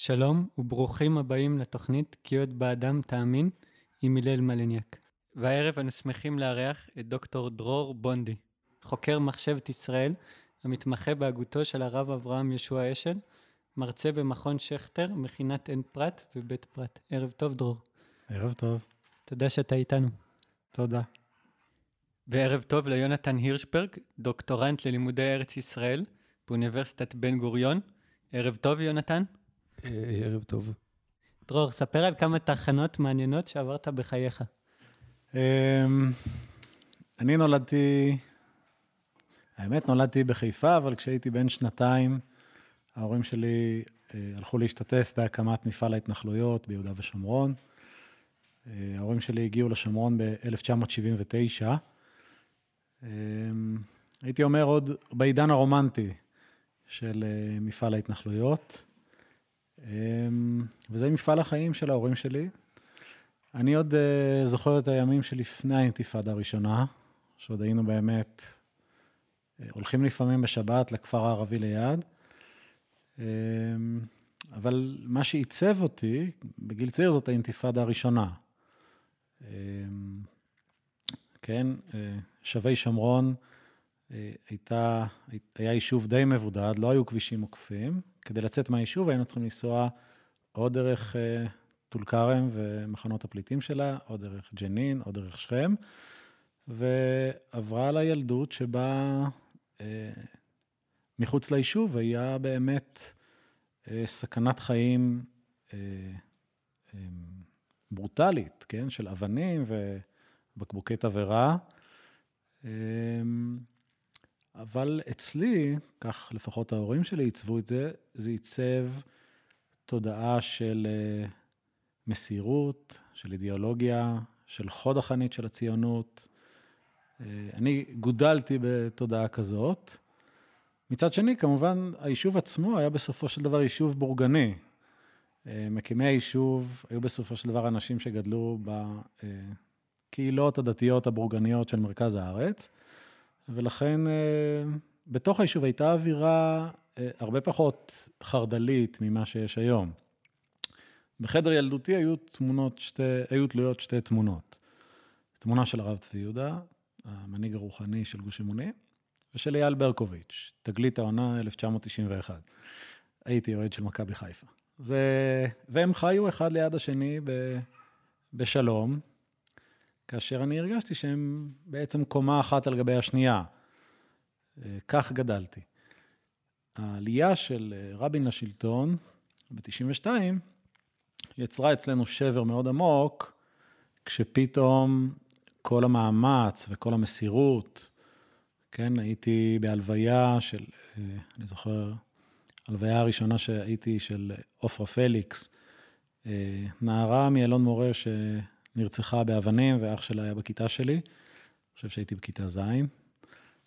שלום וברוכים הבאים לתוכנית "כי עוד באדם תאמין" עם הלל מלניאק. והערב אנו שמחים לארח את דוקטור דרור בונדי, חוקר מחשבת ישראל, המתמחה בהגותו של הרב אברהם ישוע אשל, מרצה במכון שכטר, מכינת עין פרת ובית פרת. ערב טוב, דרור. ערב טוב. תודה שאתה איתנו. תודה. וערב טוב ליונתן הירשברג, דוקטורנט ללימודי ארץ ישראל באוניברסיטת בן גוריון. ערב טוב, יונתן. אה, ערב טוב. דרור, ספר על כמה תחנות מעניינות שעברת בחייך. אמ, אני נולדתי, האמת נולדתי בחיפה, אבל כשהייתי בן שנתיים, ההורים שלי אה, הלכו להשתתף בהקמת מפעל ההתנחלויות ביהודה ושומרון. אה, ההורים שלי הגיעו לשומרון ב-1979. אמ, הייתי אומר עוד בעידן הרומנטי של מפעל ההתנחלויות. אמ, וזה מפעל החיים של ההורים שלי. אני עוד uh, זוכר את הימים שלפני האינתיפאדה הראשונה, שעוד היינו באמת uh, הולכים לפעמים בשבת לכפר הערבי ליד. Um, אבל מה שעיצב אותי בגיל צעיר זאת האינתיפאדה הראשונה. Um, כן, uh, שבי שומרון הייתה, היה יישוב די מבודד, לא היו כבישים עוקפים. כדי לצאת מהיישוב היינו צריכים לנסוע או דרך uh, טול כרם ומחנות הפליטים שלה, או דרך ג'נין, או דרך שכם, ועברה לה ילדות שבה uh, מחוץ ליישוב היה באמת uh, סכנת חיים uh, um, ברוטלית, כן? של אבנים ובקבוקי תבערה. Um, אבל אצלי, כך לפחות ההורים שלי עיצבו את זה, זה עיצב תודעה של אה, מסירות, של אידיאולוגיה, של חוד החנית של הציונות. אה, אני גודלתי בתודעה כזאת. מצד שני, כמובן, היישוב עצמו היה בסופו של דבר יישוב בורגני. אה, מקימי היישוב היו בסופו של דבר אנשים שגדלו בקהילות הדתיות הבורגניות של מרכז הארץ. ולכן אה, בתוך היישוב הייתה אווירה אה, הרבה פחות חרד"לית ממה שיש היום. בחדר ילדותי היו תמונות, שתי, היו תלויות שתי תמונות. תמונה של הרב צבי יהודה, המנהיג הרוחני של גוש אמונים, ושל אייל ברקוביץ', תגלית העונה 1991. הייתי אוהד של מכבי חיפה. זה... והם חיו אחד ליד השני ב... בשלום, כאשר אני הרגשתי שהם בעצם קומה אחת על גבי השנייה. אה, כך גדלתי. העלייה של אה, רבין לשלטון ב-92 יצרה אצלנו שבר מאוד עמוק, כשפתאום כל המאמץ וכל המסירות, כן, הייתי בהלוויה של, אה, אני זוכר, הלוויה הראשונה שהייתי של עופרה פליקס, נערה מאלון מורה ש... נרצחה באבנים, ואח שלה היה בכיתה שלי. אני חושב שהייתי בכיתה ז'.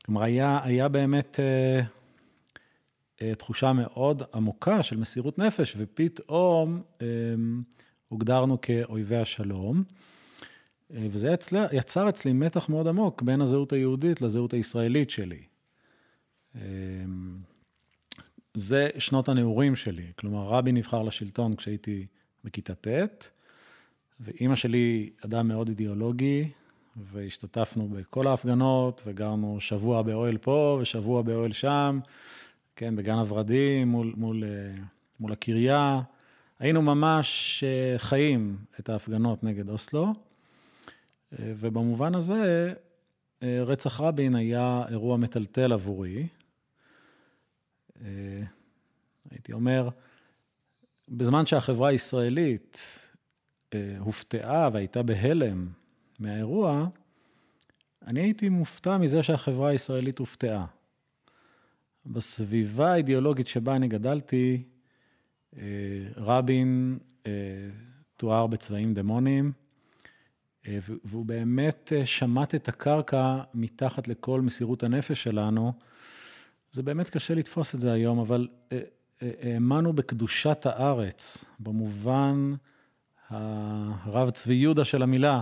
כלומר, היה, היה באמת אה, אה, תחושה מאוד עמוקה של מסירות נפש, ופתאום אה, הוגדרנו כאויבי השלום. אה, וזה יצר, יצר אצלי מתח מאוד עמוק בין הזהות היהודית לזהות הישראלית שלי. אה, זה שנות הנעורים שלי, כלומר, רבין נבחר לשלטון כשהייתי בכיתה ט', ואימא שלי אדם מאוד אידיאולוגי, והשתתפנו בכל ההפגנות, וגרנו שבוע באוהל פה ושבוע באוהל שם, כן, בגן הוורדים, מול, מול, אה, מול הקריה. היינו ממש אה, חיים את ההפגנות נגד אוסלו, אה, ובמובן הזה, רצח רבין היה אירוע מטלטל עבורי. הייתי אומר, בזמן שהחברה הישראלית הופתעה והייתה בהלם מהאירוע, אני הייתי מופתע מזה שהחברה הישראלית הופתעה. בסביבה האידיאולוגית שבה אני גדלתי, אה, רבין אה, תואר בצבעים דמוניים, והוא באמת שמט את הקרקע מתחת לכל מסירות הנפש שלנו. זה באמת קשה לתפוס את זה היום, אבל האמנו בקדושת הארץ, במובן הרב צבי יהודה של המילה.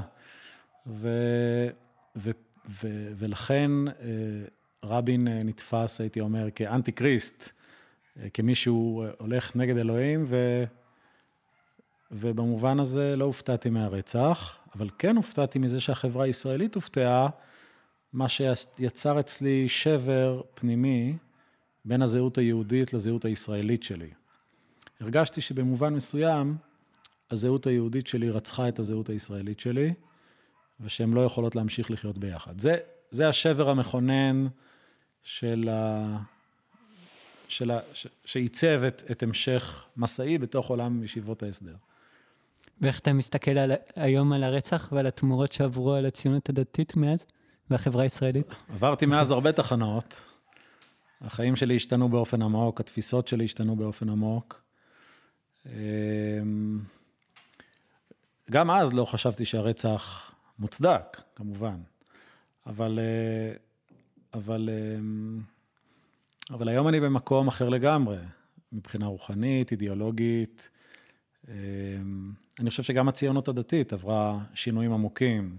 ו, ו, ו, ולכן אה, רבין אה, נתפס, הייתי אומר, כאנטי כריסט, אה, כמי שהוא הולך נגד אלוהים, ובמובן הזה לא הופתעתי מהרצח, אבל כן הופתעתי מזה שהחברה הישראלית הופתעה, מה שיצר אצלי שבר פנימי בין הזהות היהודית לזהות הישראלית שלי. הרגשתי שבמובן מסוים, הזהות היהודית שלי רצחה את הזהות הישראלית שלי, ושהן לא יכולות להמשיך לחיות ביחד. זה, זה השבר המכונן של ה... של ה... ש... שעיצב את, את המשך מסעי בתוך עולם ישיבות ההסדר. ואיך אתה מסתכל על, היום על הרצח ועל התמורות שעברו על הציונות הדתית מאז, והחברה הישראלית? עברתי מאז הרבה תחנות. החיים שלי השתנו באופן עמוק, התפיסות שלי השתנו באופן עמוק. גם אז לא חשבתי שהרצח מוצדק, כמובן. אבל, אה, אבל, אמ, אבל היום אני במקום אחר לגמרי, מבחינה רוחנית, אידיאולוגית. אמ, אני חושב שגם הציונות הדתית עברה שינויים עמוקים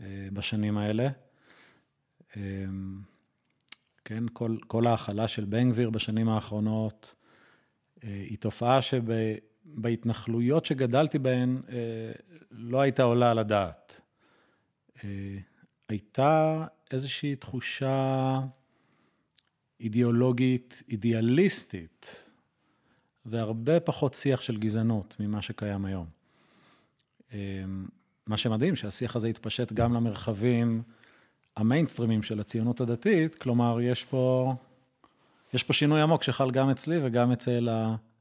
אה, בשנים האלה. כן, כל, כל ההכלה של בן גביר בשנים האחרונות אה, היא תופעה שבהתנחלויות שגדלתי בהן אה, לא הייתה עולה על הדעת. אה, הייתה איזושהי תחושה אידיאולוגית, אידיאליסטית, והרבה פחות שיח של גזענות ממה שקיים היום. מה שמדהים, שהשיח הזה התפשט גם למרחבים המיינסטרימים של הציונות הדתית, כלומר, יש פה, יש פה שינוי עמוק שחל גם אצלי וגם אצל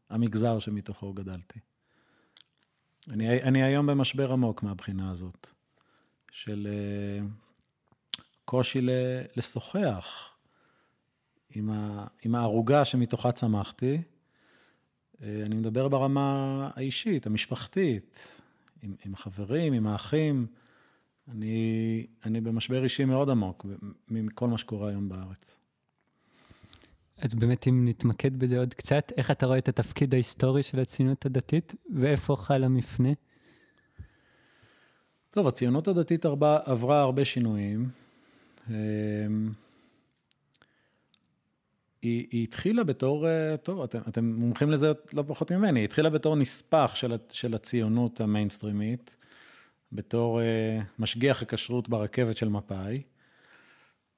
המגזר שמתוכו גדלתי. אני, אני היום במשבר עמוק מהבחינה הזאת, של אה, קושי לשוחח עם, ה, עם הערוגה שמתוכה צמחתי. אה, אני מדבר ברמה האישית, המשפחתית, עם, עם חברים, עם האחים. אני, אני במשבר אישי מאוד עמוק מכל מה שקורה היום בארץ. אז באמת, אם נתמקד בזה עוד קצת, איך אתה רואה את התפקיד ההיסטורי של הציונות הדתית, ואיפה חל המפנה? טוב, הציונות הדתית עברה, עברה הרבה שינויים. אמ, היא, היא התחילה בתור, אה, טוב, אתם, אתם מומחים לזה לא פחות ממני, היא התחילה בתור נספח של, של הציונות המיינסטרימית. בתור uh, משגיח הכשרות ברכבת של מפא"י.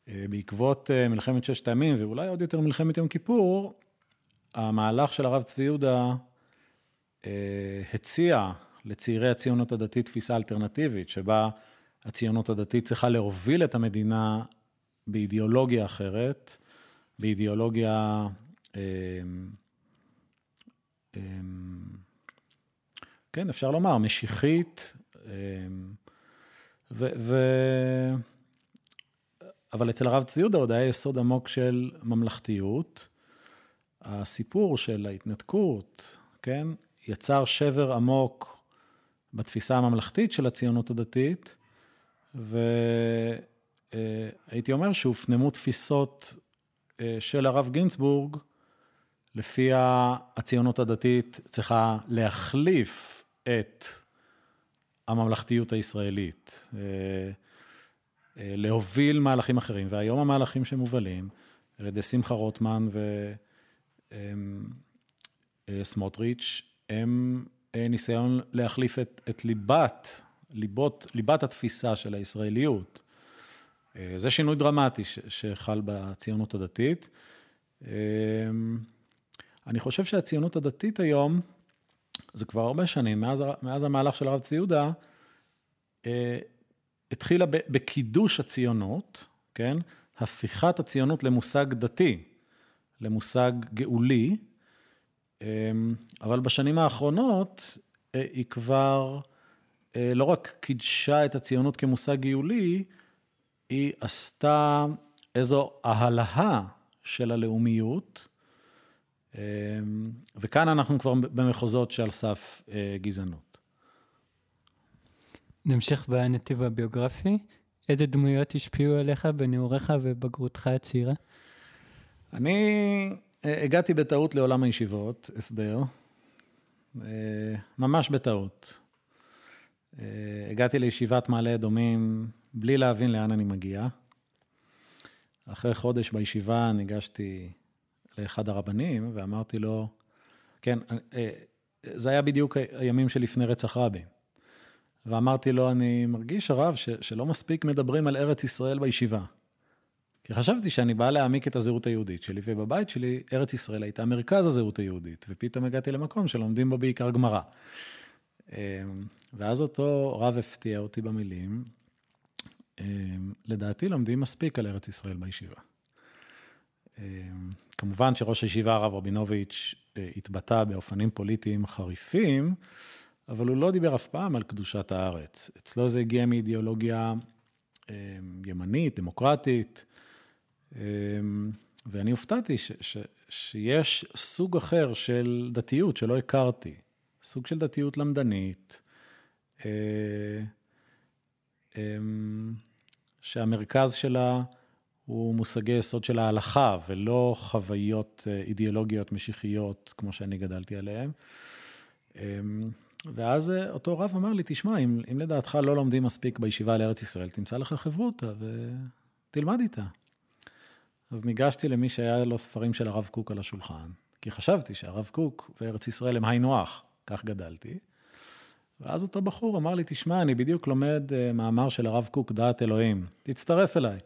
Uh, בעקבות uh, מלחמת ששת הימים, ואולי עוד יותר מלחמת יום כיפור, המהלך של הרב צבי יהודה uh, הציע לצעירי הציונות הדתית תפיסה אלטרנטיבית, שבה הציונות הדתית צריכה להוביל את המדינה באידיאולוגיה אחרת, באידיאולוגיה... כן, אפשר לומר, משיחית, ו, ו... אבל אצל הרב צבי יהודה עוד היה יסוד עמוק של ממלכתיות. הסיפור של ההתנתקות, כן, יצר שבר עמוק בתפיסה הממלכתית של הציונות הדתית, והייתי אומר שהופנמו תפיסות אה, של הרב גינצבורג, לפיה הציונות הדתית צריכה להחליף את הממלכתיות הישראלית, אה, אה, להוביל מהלכים אחרים. והיום המהלכים שמובלים על ידי שמחה רוטמן וסמוטריץ', אה, הם ניסיון להחליף את, את ליבת, ליבות, ליבת התפיסה של הישראליות. זה שינוי דרמטי שחל בציונות הדתית. אני חושב שהציונות הדתית היום, זה כבר הרבה שנים, מאז, מאז המהלך של הרב צבי יהודה, אה, התחילה בקידוש הציונות, כן? הפיכת הציונות למושג דתי, למושג גאולי, אה, אבל בשנים האחרונות אה, היא כבר אה, לא רק קידשה את הציונות כמושג גאולי, היא עשתה איזו אהלה של הלאומיות, אמ, וכאן אנחנו כבר במחוזות שעל סף אה, גזענות. נמשיך בנתיב הביוגרפי. איזה דמויות השפיעו עליך בנעוריך ובגרותך הצעירה? אני אה, הגעתי בטעות לעולם הישיבות, הסדר, אה, ממש בטעות. הגעתי לישיבת מעלה אדומים בלי להבין לאן אני מגיע. אחרי חודש בישיבה ניגשתי לאחד הרבנים ואמרתי לו, כן, אה, זה היה בדיוק הימים שלפני רצח רבין. ואמרתי לו, אני מרגיש, הרב, ש, שלא מספיק מדברים על ארץ ישראל בישיבה. כי חשבתי שאני בא להעמיק את הזהות היהודית שלי, ובבית שלי ארץ ישראל הייתה מרכז הזהות היהודית, ופתאום הגעתי למקום שלומדים בו בעיקר גמרא. אמ, ואז אותו רב הפתיע אותי במילים, אמ, לדעתי לומדים מספיק על ארץ ישראל בישיבה. אמ, כמובן שראש הישיבה הרב רבינוביץ' אה, התבטא באופנים פוליטיים חריפים, אבל הוא לא דיבר אף פעם על קדושת הארץ. אצלו זה הגיע מאידיאולוגיה ימנית, דמוקרטית, ואני הופתעתי ש, ש, שיש סוג אחר של דתיות שלא הכרתי, סוג של דתיות למדנית, אה, שהמרכז שלה הוא מושגי יסוד של ההלכה, ולא חוויות אה, אידיאולוגיות משיחיות, כמו שאני גדלתי עליהן. ואז אה, אותו רב אמר לי, תשמע, אם, אם לדעתך לא לומדים מספיק בישיבה על ארץ ישראל, תמצא לך חברותא ותלמד איתה. אז ניגשתי למי שהיה לו ספרים של הרב קוק על השולחן, כי חשבתי שהרב קוק וארץ ישראל הם היינו הך, כך גדלתי. ואז אותו בחור אמר לי, תשמע, אני בדיוק לומד uh, מאמר של הרב קוק, דעת אלוהים, תצטרף אליי.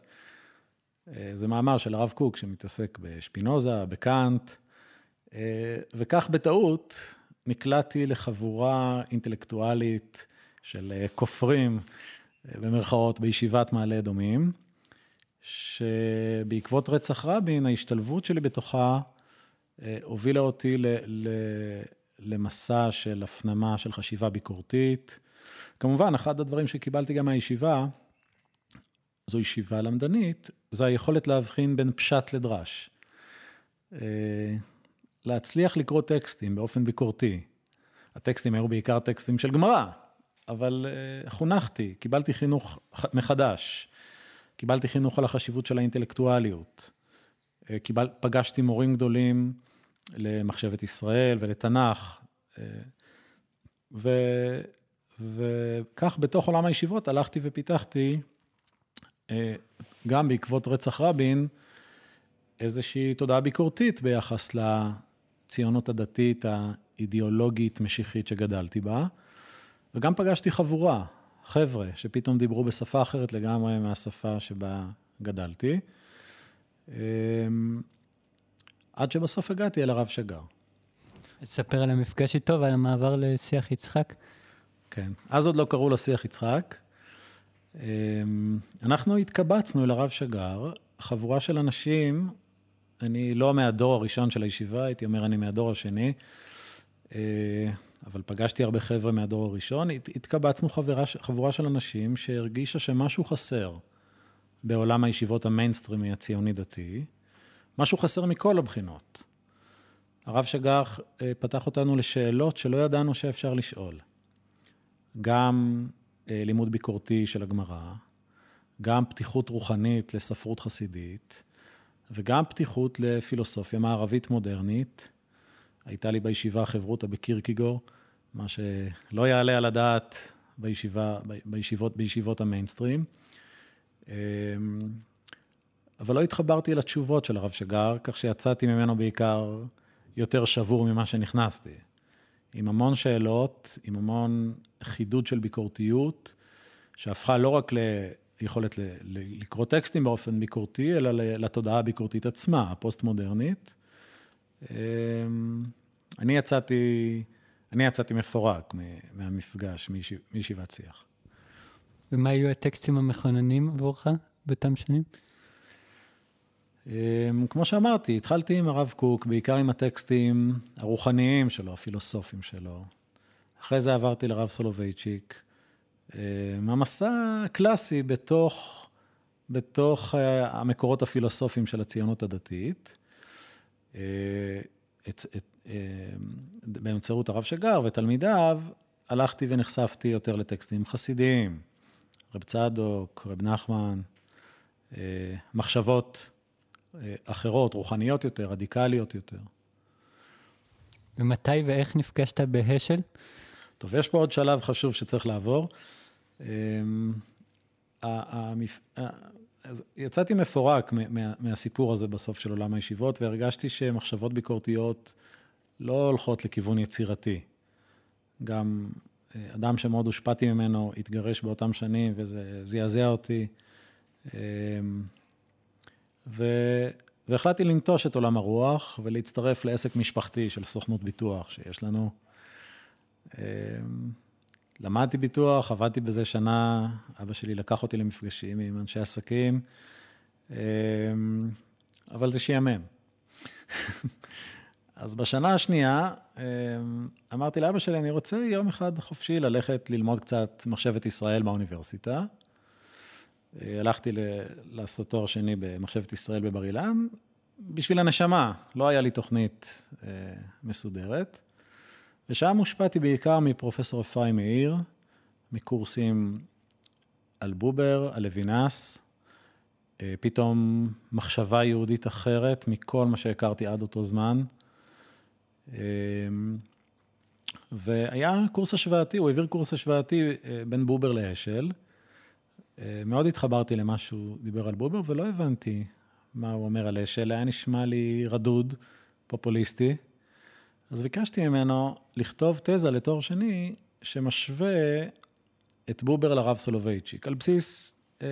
Uh, זה מאמר של הרב קוק שמתעסק בשפינוזה, בקאנט, וכך בטעות נקלעתי לחבורה אינטלקטואלית של uh, כופרים, uh, במרכאות, בישיבת מעלה אדומים. שבעקבות רצח רבין, ההשתלבות שלי בתוכה אה, הובילה אותי ל, ל, למסע של הפנמה של חשיבה ביקורתית. כמובן, אחד הדברים שקיבלתי גם מהישיבה, זו ישיבה למדנית, זה היכולת להבחין בין פשט לדרש. להצליח לקרוא טקסטים באופן ביקורתי. הטקסטים היו בעיקר טקסטים של גמרא, אבל אה, חונכתי, קיבלתי חינוך מחדש. קיבלתי חינוך על החשיבות של האינטלקטואליות. אה, קיבל, פגשתי מורים גדולים למחשבת ישראל ולתנ"ך. אה, ו, וכך בתוך עולם הישיבות הלכתי ופיתחתי, גם בעקבות רצח רבין, איזושהי תודעה ביקורתית ביחס לציונות הדתית האידיאולוגית משיחית שגדלתי בה, וגם פגשתי חבורה, חבר'ה שפתאום דיברו בשפה אחרת לגמרי מהשפה שבה גדלתי. אמ, עד שבסוף הגעתי אל הרב שגר. תספר על המפגש איתו ועל המעבר לשיח יצחק. כן, אז עוד לא קראו לו שיח יצחק. אמ, אנחנו התקבצנו אל הרב שגר, חבורה של אנשים, אני לא מהדור הראשון של הישיבה, הייתי אומר אני מהדור השני. אה, אבל פגשתי הרבה חבר'ה מהדור הראשון, התקבצנו חברה, חבורה של אנשים שהרגישה שמשהו חסר בעולם הישיבות המיינסטרימי הציוני-דתי, משהו חסר מכל הבחינות. הרב שג"ר אה, פתח אותנו לשאלות שלא ידענו שאפשר לשאול. גם אה, לימוד ביקורתי של הגמרא, גם פתיחות רוחנית לספרות חסידית, וגם פתיחות לפילוסופיה מערבית מודרנית, הייתה לי בישיבה חברותא בקירקיגור, מה שלא יעלה על הדעת בישיבה, בישיבות, בישיבות המיינסטרים. אמ, אבל לא התחברתי לתשובות של הרב שגר, כך שיצאתי ממנו בעיקר יותר שבור ממה שנכנסתי. עם המון שאלות, עם המון חידוד של ביקורתיות, שהפכה לא רק ליכולת לקרוא טקסטים באופן ביקורתי, אלא לתודעה הביקורתית עצמה, הפוסט-מודרנית. אמ, אני יצאתי, אני יצאתי מפורק מהמפגש, מישיבת שיח. ומה היו הטקסטים המכוננים עבורך באותם שנים? אמ, כמו שאמרתי, התחלתי עם הרב קוק, בעיקר עם הטקסטים הרוחניים שלו, הפילוסופיים שלו. אחרי זה עברתי לרב סולובייצ'יק. אמ, המסע הקלאסי בתוך, בתוך אה, המקורות הפילוסופיים של הציונות הדתית. אה, את, את, אה, באמצעות הרב שגר ותלמידיו, הלכתי ונחשפתי יותר לטקסטים חסידיים, רב צדוק, רב נחמן, אה, מחשבות אה, אחרות, רוחניות יותר, רדיקליות יותר. ומתי ואיך נפגשת בהשל? טוב, יש פה עוד שלב חשוב שצריך לעבור. אז יצאתי מפורק מה, מהסיפור הזה בסוף של עולם הישיבות, והרגשתי שמחשבות ביקורתיות לא הולכות לכיוון יצירתי. גם אה, אדם שמאוד הושפעתי ממנו התגרש באותם שנים, וזה זעזע אותי. אה, ו... והחלטתי לנטוש את עולם הרוח ולהצטרף לעסק משפחתי של סוכנות ביטוח שיש לנו. למדתי ביטוח, עבדתי בזה שנה, אבא שלי לקח אותי למפגשים עם אנשי עסקים, אבל זה שיאמם. אז בשנה השנייה אמ, אמרתי לאבא שלי, אני רוצה יום אחד חופשי ללכת ללמוד קצת מחשבת ישראל באוניברסיטה. אה, הלכתי לעשות תואר שני במחשבת ישראל בבר אילן, בשביל הנשמה, לא היה לי תוכנית אה, מסודרת. ושם הושפעתי בעיקר מפרופסור אפרים מאיר, מקורסים על בובר, על לוינס, אה, פתאום מחשבה יהודית אחרת מכל מה שהכרתי עד אותו זמן. אמ, והיה קורס השוואתי, הוא העביר קורס השוואתי אה, בין בובר לאשל. אה, מאוד התחברתי למה שהוא דיבר על בובר, ולא הבנתי מה הוא אומר על אשל, היה נשמע לי רדוד, פופוליסטי. אז ביקשתי ממנו לכתוב תזה לתואר שני, שמשווה את בובר לרב סולובייצ'יק, על בסיס אה,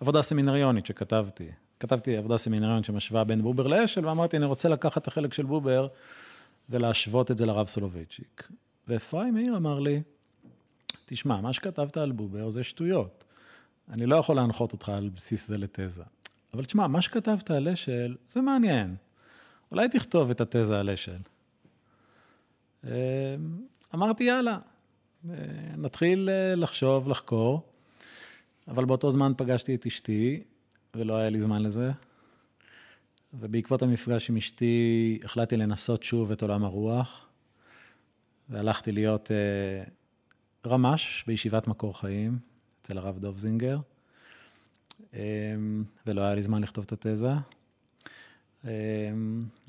עבודה סמינריונית שכתבתי. כתבתי עבודה סמינריונית שמשווה בין בובר לאשל, ואמרתי, אני רוצה לקחת את החלק של בובר ולהשוות את זה לרב סולובייצ'יק. ואפרים מאיר אמר לי, תשמע, מה שכתבת על בובר זה שטויות. אני לא יכול להנחות אותך על בסיס זה לתזה. אבל תשמע, מה שכתבת על אשל, זה מעניין. אולי תכתוב את התזה על אשל. אמ, אמרתי, יאללה, אה, נתחיל אה, לחשוב, לחקור, אבל באותו זמן פגשתי את אשתי, ולא היה לי זמן לזה. ובעקבות המפגש עם אשתי החלטתי לנסות שוב את עולם הרוח, והלכתי להיות אה, רמ"ש בישיבת מקור חיים אצל הרב דוב זינגר, אה, ולא היה לי זמן לכתוב את התזה. אה,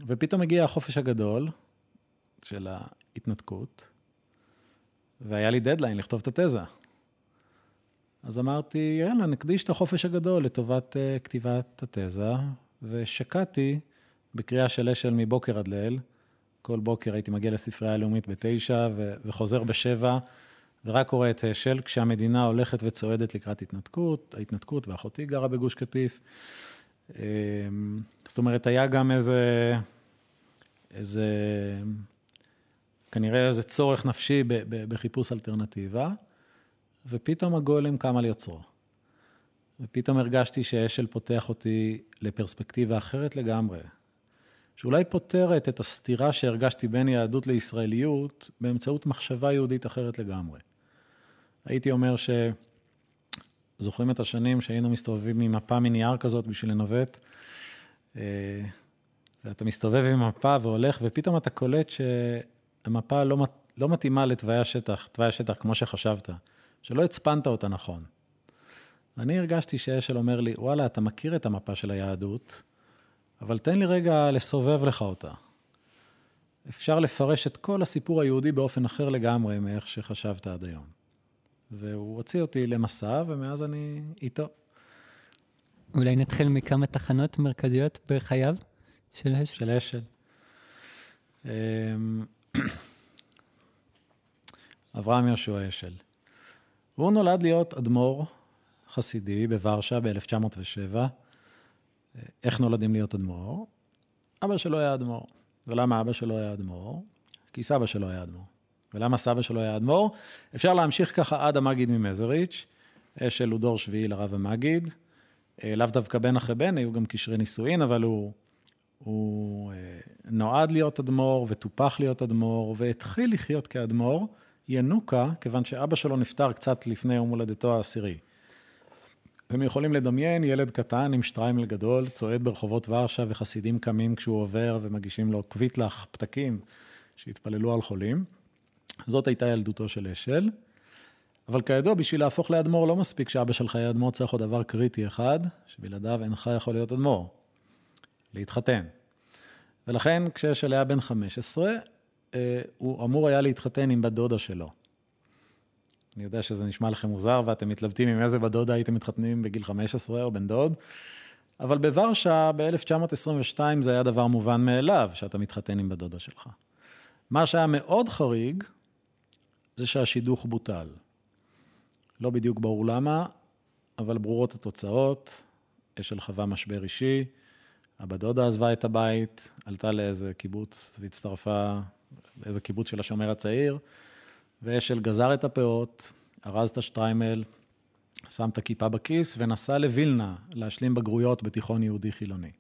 ופתאום הגיע החופש הגדול של ההתנתקות, והיה לי דדליין לכתוב את התזה. אז אמרתי, יאללה, נקדיש את החופש הגדול לטובת uh, כתיבת התזה, ושקעתי בקריאה של אשל מבוקר עד ליל. כל בוקר הייתי מגיע לספרייה הלאומית בתשע ו- וחוזר בשבע, ורק קורא את אשל כשהמדינה הולכת וצועדת לקראת התנתקות, ההתנתקות, ואחותי גרה בגוש קטיף. אמ, זאת אומרת, היה גם איזה, איזה, כנראה איזה צורך נפשי בחיפוש אלטרנטיבה, ופתאום הגולם קם על יוצרו. ופתאום הרגשתי שאשל פותח אותי לפרספקטיבה אחרת לגמרי, שאולי פותרת את הסתירה שהרגשתי בין יהדות לישראליות באמצעות מחשבה יהודית אחרת לגמרי. הייתי אומר ש... זוכרים את השנים שהיינו מסתובבים עם מפה מנייר כזאת בשביל לנווט, אה, ואתה מסתובב עם מפה והולך, ופתאום אתה קולט שהמפה לא, לא מתאימה לתוואי השטח, תוואי השטח כמו שחשבת, שלא הצפנת אותה נכון. אני הרגשתי שאשל אומר לי, וואלה, אתה מכיר את המפה של היהדות, אבל תן לי רגע לסובב לך אותה. אפשר לפרש את כל הסיפור היהודי באופן אחר לגמרי מאיך שחשבת עד היום. והוא הוציא אותי למסע, ומאז אני איתו. אולי נתחיל מכמה תחנות מרכזיות בחייו של אשל? של אשל. אברהם יהושע אשל. והוא נולד להיות אדמו"ר חסידי בוורשה ב-1907. איך נולדים להיות אדמו"ר? אבא שלו היה אדמו"ר. ולמה אבא שלו היה אדמו"ר? כי סבא שלו היה אדמו"ר. ולמה סבא שלו היה אדמו"ר? אפשר להמשיך ככה עד המגיד ממזריץ', אשל הוא דור שביעי לרב המגיד. אה, לאו דווקא בן אחרי בן, היו גם קשרי נישואין, אבל הוא, הוא אה, נועד להיות אדמו"ר וטופח להיות אדמו"ר, והתחיל לחיות כאדמו"ר, ינוקה, כיוון שאבא שלו נפטר קצת לפני יום הולדתו העשירי. אתם יכולים לדמיין ילד קטן עם שטריימל גדול, צועד ברחובות ורשה וחסידים קמים כשהוא עובר ומגישים לו קוויטלח, פתקים, שהתפללו על חולים. זאת הייתה ילדותו של אשל. אבל כידוע, בשביל להפוך לאדמו"ר לא מספיק שאבא שלך יהיה אדמו"ר, צריך עוד דבר קריטי אחד, שבלעדיו אינך יכול להיות אדמו"ר, להתחתן. ולכן כשאשל היה בן 15, אה, הוא אמור היה להתחתן עם בת דודה שלו. אני יודע שזה נשמע לכם מוזר ואתם מתלבטים עם איזה בת דודה הייתם מתחתנים בגיל 15 או בן דוד, אבל בוורשה ב-1922 זה היה דבר מובן מאליו שאתה מתחתן עם בת דודה שלך. מה שהיה מאוד חריג, זה שהשידוך בוטל. לא בדיוק ברור למה, אבל ברורות התוצאות. אשל חווה משבר אישי, הבת דודה עזבה את הבית, עלתה לאיזה קיבוץ והצטרפה לאיזה קיבוץ של השומר הצעיר, ואשל גזר את הפאות, ארז את השטריימל, שם את הכיפה בכיס ונסע לווילנה להשלים בגרויות בתיכון יהודי חילוני.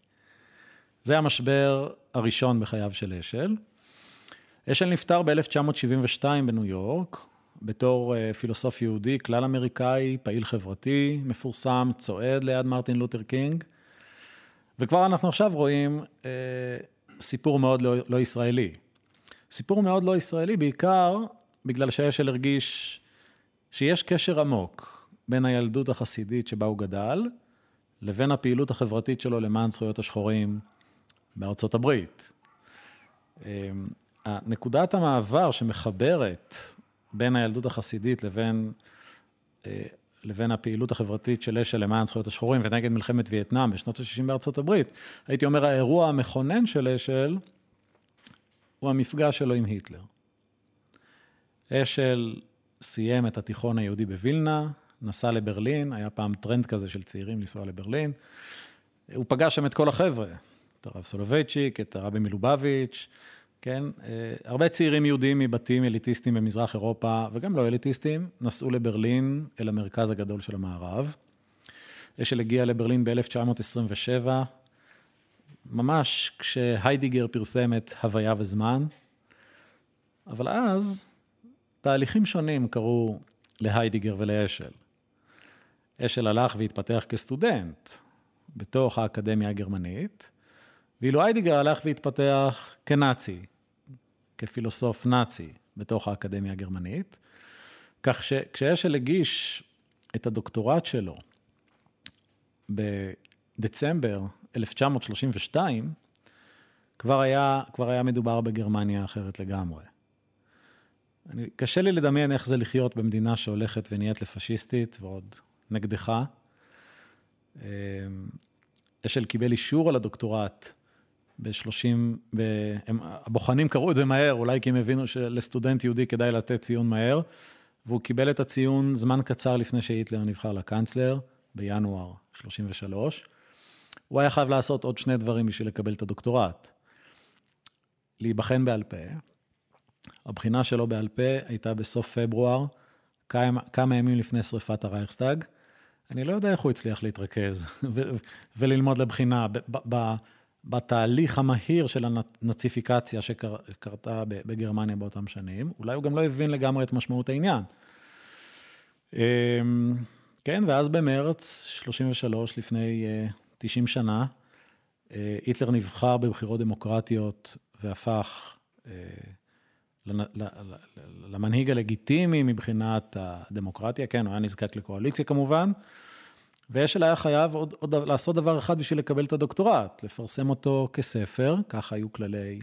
זה המשבר הראשון בחייו של אשל. אשל נפטר ב-1972 בניו יורק, בתור uh, פילוסוף יהודי, כלל אמריקאי, פעיל חברתי, מפורסם, צועד ליד מרטין לותר קינג. וכבר אנחנו עכשיו רואים uh, סיפור מאוד לא, לא ישראלי. סיפור מאוד לא ישראלי, בעיקר בגלל שאשל הרגיש שיש קשר עמוק בין הילדות החסידית שבה הוא גדל, לבין הפעילות החברתית שלו למען זכויות השחורים בארצות הברית. אמ, נקודת המעבר שמחברת בין הילדות החסידית לבין, אה, לבין הפעילות החברתית של אשל למען זכויות השחורים ונגד מלחמת וייטנאם בשנות ה-60 בארצות הברית, הייתי אומר, האירוע המכונן של אשל הוא המפגש שלו עם היטלר. אשל סיים את התיכון היהודי בווילנה, נסע לברלין, היה פעם טרנד כזה של צעירים לנסוע לברלין. הוא פגש שם את כל החבר'ה, את הרב סולובייצ'יק, את הרבי מלובביץ', כן? אה, הרבה צעירים יהודים מבתים אליטיסטיים במזרח אירופה, וגם לא אליטיסטיים, נסעו לברלין, אל המרכז הגדול של המערב. אשל הגיע לברלין ב-1927, ממש כשהיידיגר פרסם את הוויה וזמן, אבל אז תהליכים שונים קרו להיידיגר ולאשל. אשל הלך והתפתח כסטודנט בתוך האקדמיה הגרמנית, ואילו היידיגר הלך והתפתח כנאצי, כפילוסוף נאצי בתוך האקדמיה הגרמנית, כך שכשאשל הגיש את הדוקטורט שלו בדצמבר 1932, כבר היה, כבר היה מדובר בגרמניה אחרת לגמרי. אני, קשה לי לדמיין איך זה לחיות במדינה שהולכת ונהיית לפשיסטית ועוד נגדך. אמ, אשל קיבל אישור על הדוקטורט ב-30, ב... הבוחנים קראו את זה מהר, אולי כי הם הבינו שלסטודנט יהודי כדאי לתת ציון מהר, והוא קיבל את הציון זמן קצר לפני שהיטלר נבחר לקאנצלר, בינואר 33. הוא היה חייב לעשות עוד שני דברים בשביל לקבל את הדוקטורט. להיבחן בעל פה. הבחינה שלו בעל פה הייתה בסוף פברואר, כמה, ימים לפני שריפת הרייכסטאג. אני לא יודע איך הוא הצליח להתרכז וללמוד לבחינה. בתהליך המהיר של הנאציפיקציה שקרתה בגרמניה באותם שנים. אולי הוא גם לא הבין לגמרי את משמעות העניין. אמ, כן, ואז במרץ 33, לפני 90 אה, שנה, אה, היטלר נבחר בבחירות דמוקרטיות והפך אה, למנהיג הלגיטימי מבחינת הדמוקרטיה. כן, הוא היה נזקק לקואליציה כמובן. ואשל היה חייב עוד, עוד לעשות דבר אחד בשביל לקבל את הדוקטורט, לפרסם אותו כספר, ככה היו כללי,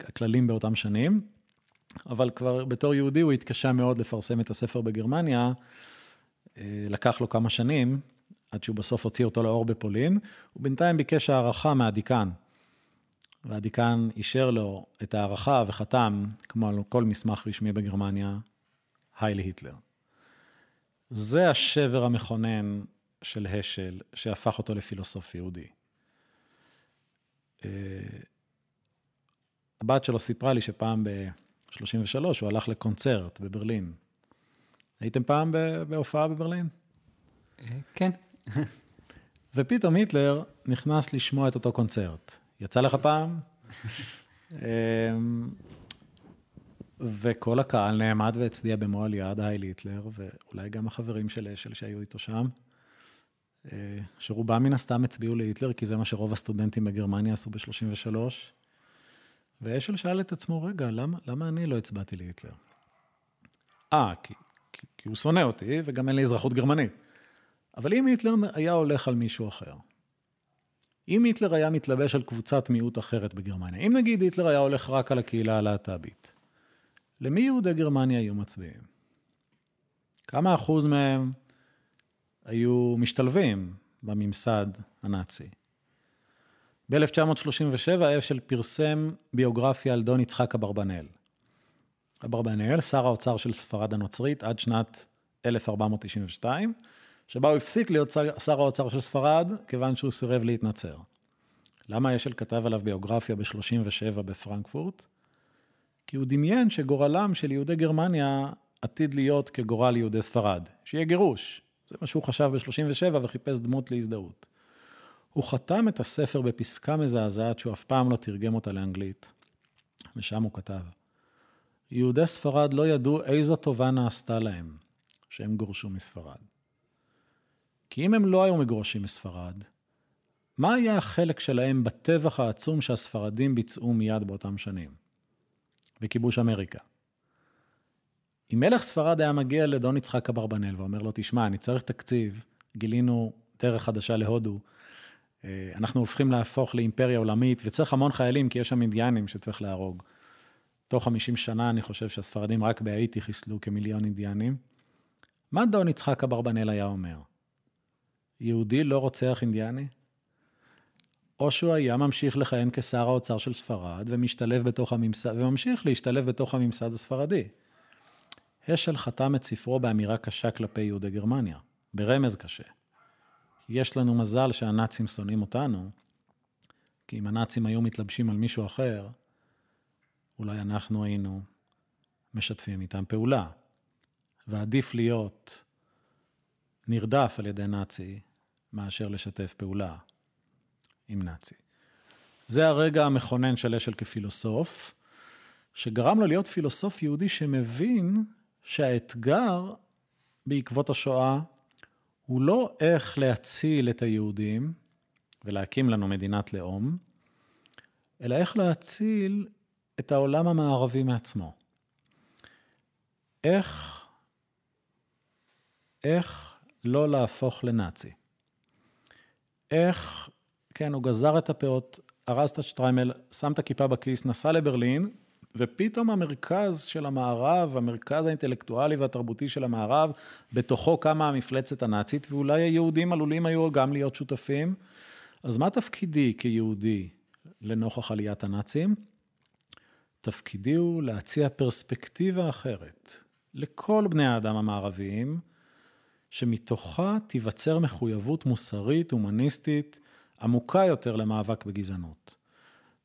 הכללים באותם שנים, אבל כבר בתור יהודי הוא התקשה מאוד לפרסם את הספר בגרמניה, אה, לקח לו כמה שנים, עד שהוא בסוף הוציא אותו לאור בפולין, ובינתיים ביקש הערכה מהדיקן. והדיקן אישר לו את הערכה וחתם, כמו על כל מסמך רשמי בגרמניה, היי להיטלר. זה השבר המכונן של השל, שהפך אותו לפילוסוף יהודי. אה, הבת שלו סיפרה לי שפעם ב-33 הוא הלך לקונצרט בברלין. הייתם פעם בהופעה בברלין? אה, כן. ופתאום היטלר נכנס לשמוע את אותו קונצרט. יצא לך פעם? אמ, וכל הקהל נעמד והצדיע במועל יד, היי להיטלר, ואולי גם החברים של אשל שהיו איתו שם. אה, שרובם מן הסתם הצביעו להיטלר, כי זה מה שרוב הסטודנטים בגרמניה עשו ב-33. ואשל שאל את עצמו, רגע, למה, למה אני לא הצבעתי להיטלר? אה, כי, כי, כי הוא שונא אותי, וגם אין לי אזרחות גרמנית. אבל אם היטלר היה הולך על מישהו אחר, אם היטלר היה מתלבש על קבוצת מיעוט אחרת בגרמניה, אם נגיד היטלר היה הולך רק על הקהילה הלהט"בית, למי יהודי גרמניה היו מצביעים? כמה אחוז מהם היו משתלבים בממסד הנאצי. ב-1937 אשל פרסם ביוגרפיה על דון יצחק אברבנאל. אברבנאל, שר האוצר של ספרד הנוצרית עד שנת 1492, שבה הוא הפסיק להיות שר האוצר של ספרד, כיוון שהוא סירב להתנצר. למה אשל כתב עליו ביוגרפיה ב-37 בפרנקפורט? כי הוא דמיין שגורלם של יהודי גרמניה עתיד להיות כגורל יהודי ספרד, שיהיה גירוש. זה מה שהוא חשב ב-37 וחיפש דמות להזדהות. הוא חתם את הספר בפסקה מזעזעת שהוא אף פעם לא תרגם אותה לאנגלית, ושם הוא כתב: יהודי ספרד לא ידעו איזו טובה נעשתה להם שהם גורשו מספרד. כי אם הם לא היו מגורשים מספרד, מה היה החלק שלהם בטבח העצום שהספרדים ביצעו מיד באותם שנים? בכיבוש אמריקה. אם מלך ספרד היה מגיע לדון יצחק אברבנאל ואומר לו, תשמע, אני צריך תקציב, גילינו דרך חדשה להודו, אה, אנחנו הופכים להפוך לאימפריה עולמית, וצריך המון חיילים, כי יש שם אינדיאנים שצריך להרוג. תוך 50 שנה אני חושב שהספרדים רק בהאיטי חיסלו כמיליון אינדיאנים. מה דון יצחק אברבנאל היה אומר? יהודי לא רוצח אינדיאני? או שהוא היה ממשיך לכהן כשר האוצר של ספרד ומשתלב בתוך הממסד, וממשיך להשתלב בתוך הממסד הספרדי. השל חתם את ספרו באמירה קשה כלפי יהודי גרמניה, ברמז קשה. יש לנו מזל שהנאצים שונאים אותנו, כי אם הנאצים היו מתלבשים על מישהו אחר, אולי אנחנו היינו משתפים איתם פעולה. ועדיף להיות נרדף על ידי נאצי מאשר לשתף פעולה עם נאצי. זה הרגע המכונן של אשל כפילוסוף, שגרם לו להיות פילוסוף יהודי שמבין שהאתגר בעקבות השואה הוא לא איך להציל את היהודים ולהקים לנו מדינת לאום, אלא איך להציל את העולם המערבי מעצמו. איך, איך לא להפוך לנאצי. איך, כן, הוא גזר את הפאות, ארז את השטריימל, שם את הכיפה בכיס, נסע לברלין, ופתאום המרכז של המערב, המרכז האינטלקטואלי והתרבותי של המערב, בתוכו קמה המפלצת הנאצית, ואולי היהודים עלולים היו גם להיות שותפים. אז מה תפקידי כיהודי לנוכח עליית הנאצים? תפקידי הוא להציע פרספקטיבה אחרת לכל בני האדם המערביים, שמתוכה תיווצר מחויבות מוסרית, הומניסטית, עמוקה יותר למאבק בגזענות.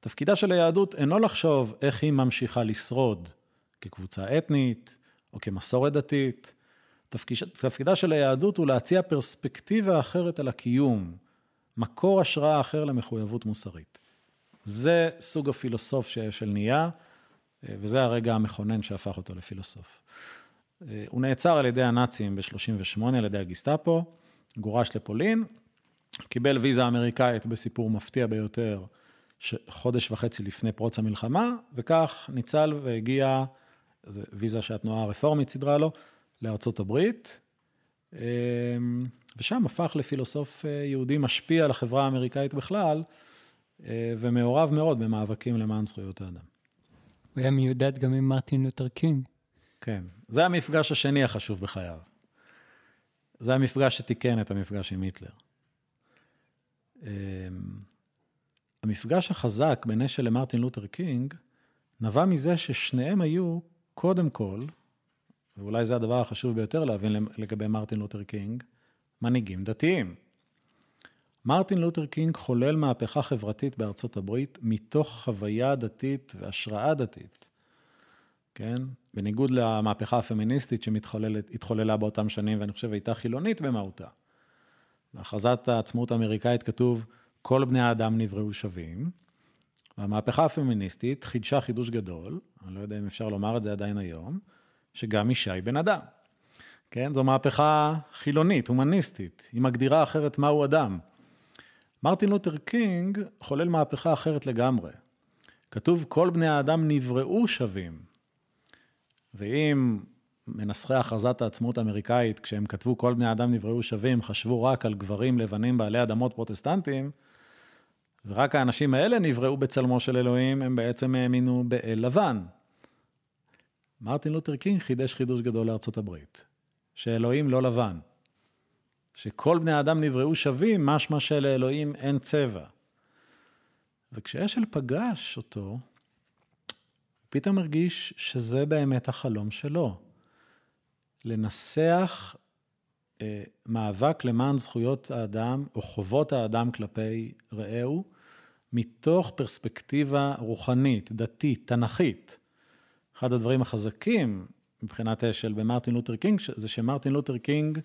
תפקידה של היהדות אינו לחשוב איך היא ממשיכה לשרוד כקבוצה אתנית או כמסורת דתית. תפקידה של היהדות הוא להציע פרספקטיבה אחרת על הקיום, מקור השראה אחר למחויבות מוסרית. זה סוג הפילוסוף של נהיה, וזה הרגע המכונן שהפך אותו לפילוסוף. הוא נעצר על ידי הנאצים ב-38, על ידי הגיסטאפו, גורש לפולין, קיבל ויזה אמריקאית בסיפור מפתיע ביותר, חודש וחצי לפני פרוץ המלחמה, וכך ניצל והגיע, זו ויזה שהתנועה הרפורמית סידרה לו, לארצות הברית, אמ, ושם הפך לפילוסוף אה, יהודי משפיע על החברה האמריקאית בכלל, אה, ומעורב מאוד במאבקים למען זכויות האדם. הוא היה מיודד גם עם מרטין לותר קינג. כן, זה המפגש השני החשוב בחייו. זה המפגש שתיקן את המפגש עם היטלר. המפגש החזק בין אשל למרטין לותר קינג נבע מזה ששניהם היו, קודם כל, ואולי זה הדבר החשוב ביותר להבין לגבי מרטין לותר קינג, מנהיגים דתיים. מרטין לותר קינג חולל מהפכה חברתית בארצות הברית מתוך חוויה דתית והשראה דתית. כן? בניגוד למהפכה הפמיניסטית שהתחוללה באותם שנים, ואני חושב הייתה חילונית במהותה. בהכרזת העצמאות האמריקאית כתוב, כל בני האדם נבראו שווים. והמהפכה הפמיניסטית חידשה חידוש גדול, אני לא יודע אם אפשר לומר את זה עדיין היום, שגם אישה היא בן אדם. כן, זו מהפכה חילונית, הומניסטית, היא מגדירה אחרת מהו אדם. מרטין לותר קינג חולל מהפכה אחרת לגמרי. כתוב, כל בני האדם נבראו שווים. ואם מנסחי הכרזת העצמאות האמריקאית, כשהם כתבו כל בני האדם נבראו שווים, חשבו רק על גברים לבנים בעלי אדמות פרוטסטנטים, ורק האנשים האלה נבראו בצלמו של אלוהים, הם בעצם האמינו באל לבן. מרטין לותר קינג חידש חידוש גדול לארצות הברית, שאלוהים לא לבן. שכל בני האדם נבראו שווים, משמע שלאלוהים אין צבע. וכשאשל פגש אותו, פתאום הרגיש שזה באמת החלום שלו. לנסח אה, מאבק למען זכויות האדם או חובות האדם כלפי רעהו, מתוך פרספקטיבה רוחנית, דתית, תנכית. אחד הדברים החזקים מבחינת אשל במרטין לותר קינג, זה שמרטין לותר קינג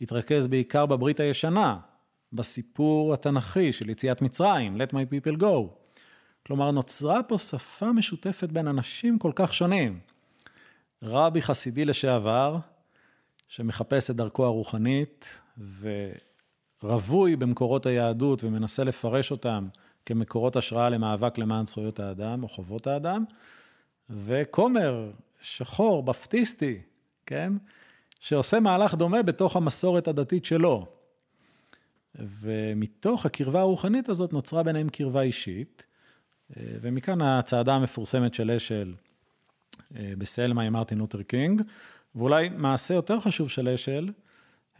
התרכז בעיקר בברית הישנה, בסיפור התנכי של יציאת מצרים, Let my people go. כלומר, נוצרה פה שפה משותפת בין אנשים כל כך שונים. רבי חסידי לשעבר, שמחפש את דרכו הרוחנית, ורווי במקורות היהדות ומנסה לפרש אותם כמקורות השראה למאבק למען זכויות האדם או חובות האדם, וכומר, שחור, בפטיסטי, כן? שעושה מהלך דומה בתוך המסורת הדתית שלו. ומתוך הקרבה הרוחנית הזאת נוצרה ביניהם קרבה אישית, ומכאן הצעדה המפורסמת של אשל אה, בסלמה עם מרטין לותר קינג, ואולי מעשה יותר חשוב של אשל,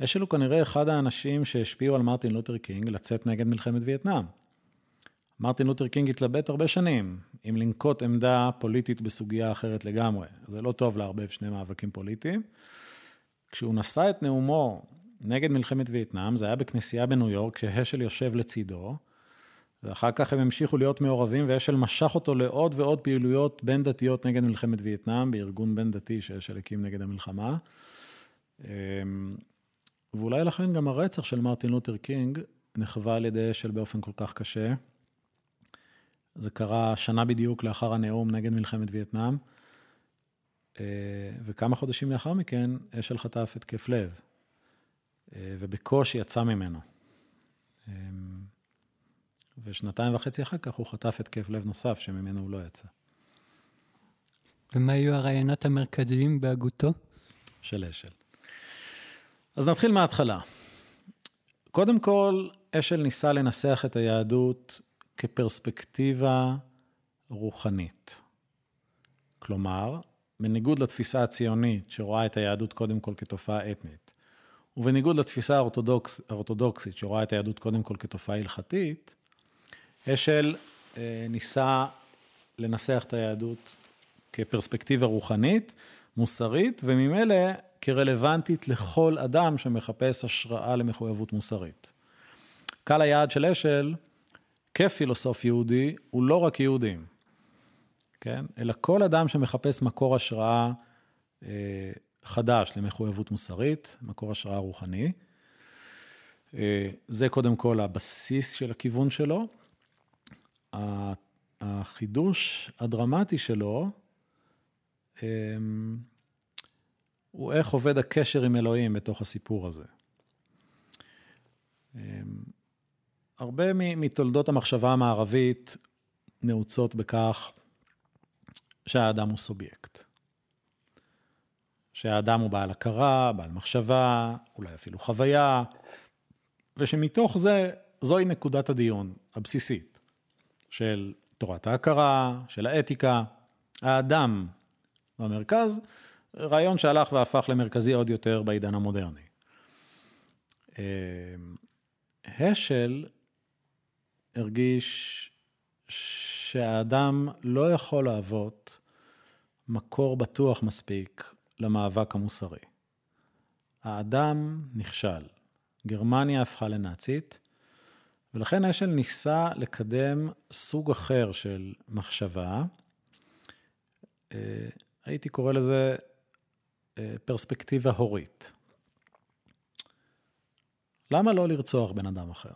אשל הוא כנראה אחד האנשים שהשפיעו על מרטין לותר קינג לצאת נגד מלחמת וייטנאם. מרטין לותר קינג התלבט הרבה שנים אם לנקוט עמדה פוליטית בסוגיה אחרת לגמרי. זה לא טוב לערבב שני מאבקים פוליטיים. כשהוא נשא את נאומו נגד מלחמת וייטנאם, זה היה בכנסייה בניו יורק, כשאשל יושב לצידו, ואחר כך הם המשיכו להיות מעורבים, ואשל משך אותו לעוד ועוד פעילויות בין דתיות נגד מלחמת וייטנאם, בארגון בין דתי שאשל הקים נגד המלחמה. אמ, ואולי לכן גם הרצח של מרטין לותר קינג נחווה על ידי אשל באופן כל כך קשה. זה קרה שנה בדיוק לאחר הנאום נגד מלחמת וייטנאם, אה, וכמה חודשים לאחר מכן אשל חטף התקף לב, אה, ובקושי יצא ממנו. אמ, ושנתיים וחצי אחר כך הוא חטף התקף לב נוסף שממנו הוא לא יצא. ומה היו הרעיונות המרכזיים בהגותו? של אשל. אז נתחיל מההתחלה. קודם כל, אשל ניסה לנסח את היהדות כפרספקטיבה רוחנית. כלומר, בניגוד לתפיסה הציונית שרואה את היהדות קודם כל כתופעה אתנית, ובניגוד לתפיסה האורתודוקס, האורתודוקסית שרואה את היהדות קודם כל כתופעה הלכתית, אשל אה, ניסה לנסח את היהדות כפרספקטיבה רוחנית, מוסרית, וממילא כרלוונטית לכל אדם שמחפש השראה למחויבות מוסרית. קהל היעד של אשל, כפילוסוף יהודי, הוא לא רק יהודים, כן? אלא כל אדם שמחפש מקור השראה אה, חדש למחויבות מוסרית, מקור השראה רוחני. אה, זה קודם כל הבסיס של הכיוון שלו. החידוש הדרמטי שלו אמ, הוא איך עובד הקשר עם אלוהים בתוך הסיפור הזה. הרבה מתולדות המחשבה המערבית נעוצות בכך שהאדם הוא סובייקט. שהאדם הוא בעל הכרה, בעל מחשבה, אולי אפילו חוויה, ושמתוך זה, זוהי נקודת הדיון הבסיסית. של תורת ההכרה, של האתיקה, האדם במרכז, רעיון שהלך והפך למרכזי עוד יותר בעידן המודרני. אה, השל הרגיש שהאדם לא יכול להוות מקור בטוח מספיק למאבק המוסרי. האדם נכשל. גרמניה הפכה לנאצית, ולכן אשל ניסה לקדם סוג אחר של מחשבה. אה, הייתי קורא לזה אה, פרספקטיבה הורית. למה לא לרצוח בן אדם אחר?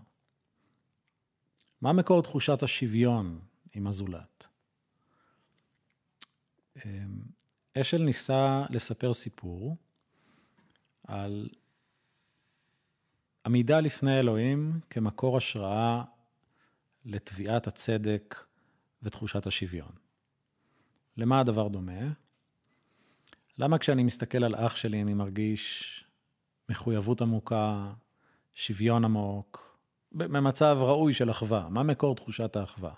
מה מקור תחושת השוויון עם הזולת? אה, אשל ניסה לספר סיפור על עמידה לפני אלוהים כמקור השראה לתביעת הצדק ותחושת השוויון. למה הדבר דומה? למה כשאני מסתכל על אח שלי אני מרגיש מחויבות עמוקה, שוויון עמוק, במצב ראוי של אחווה? מה מקור תחושת האחווה?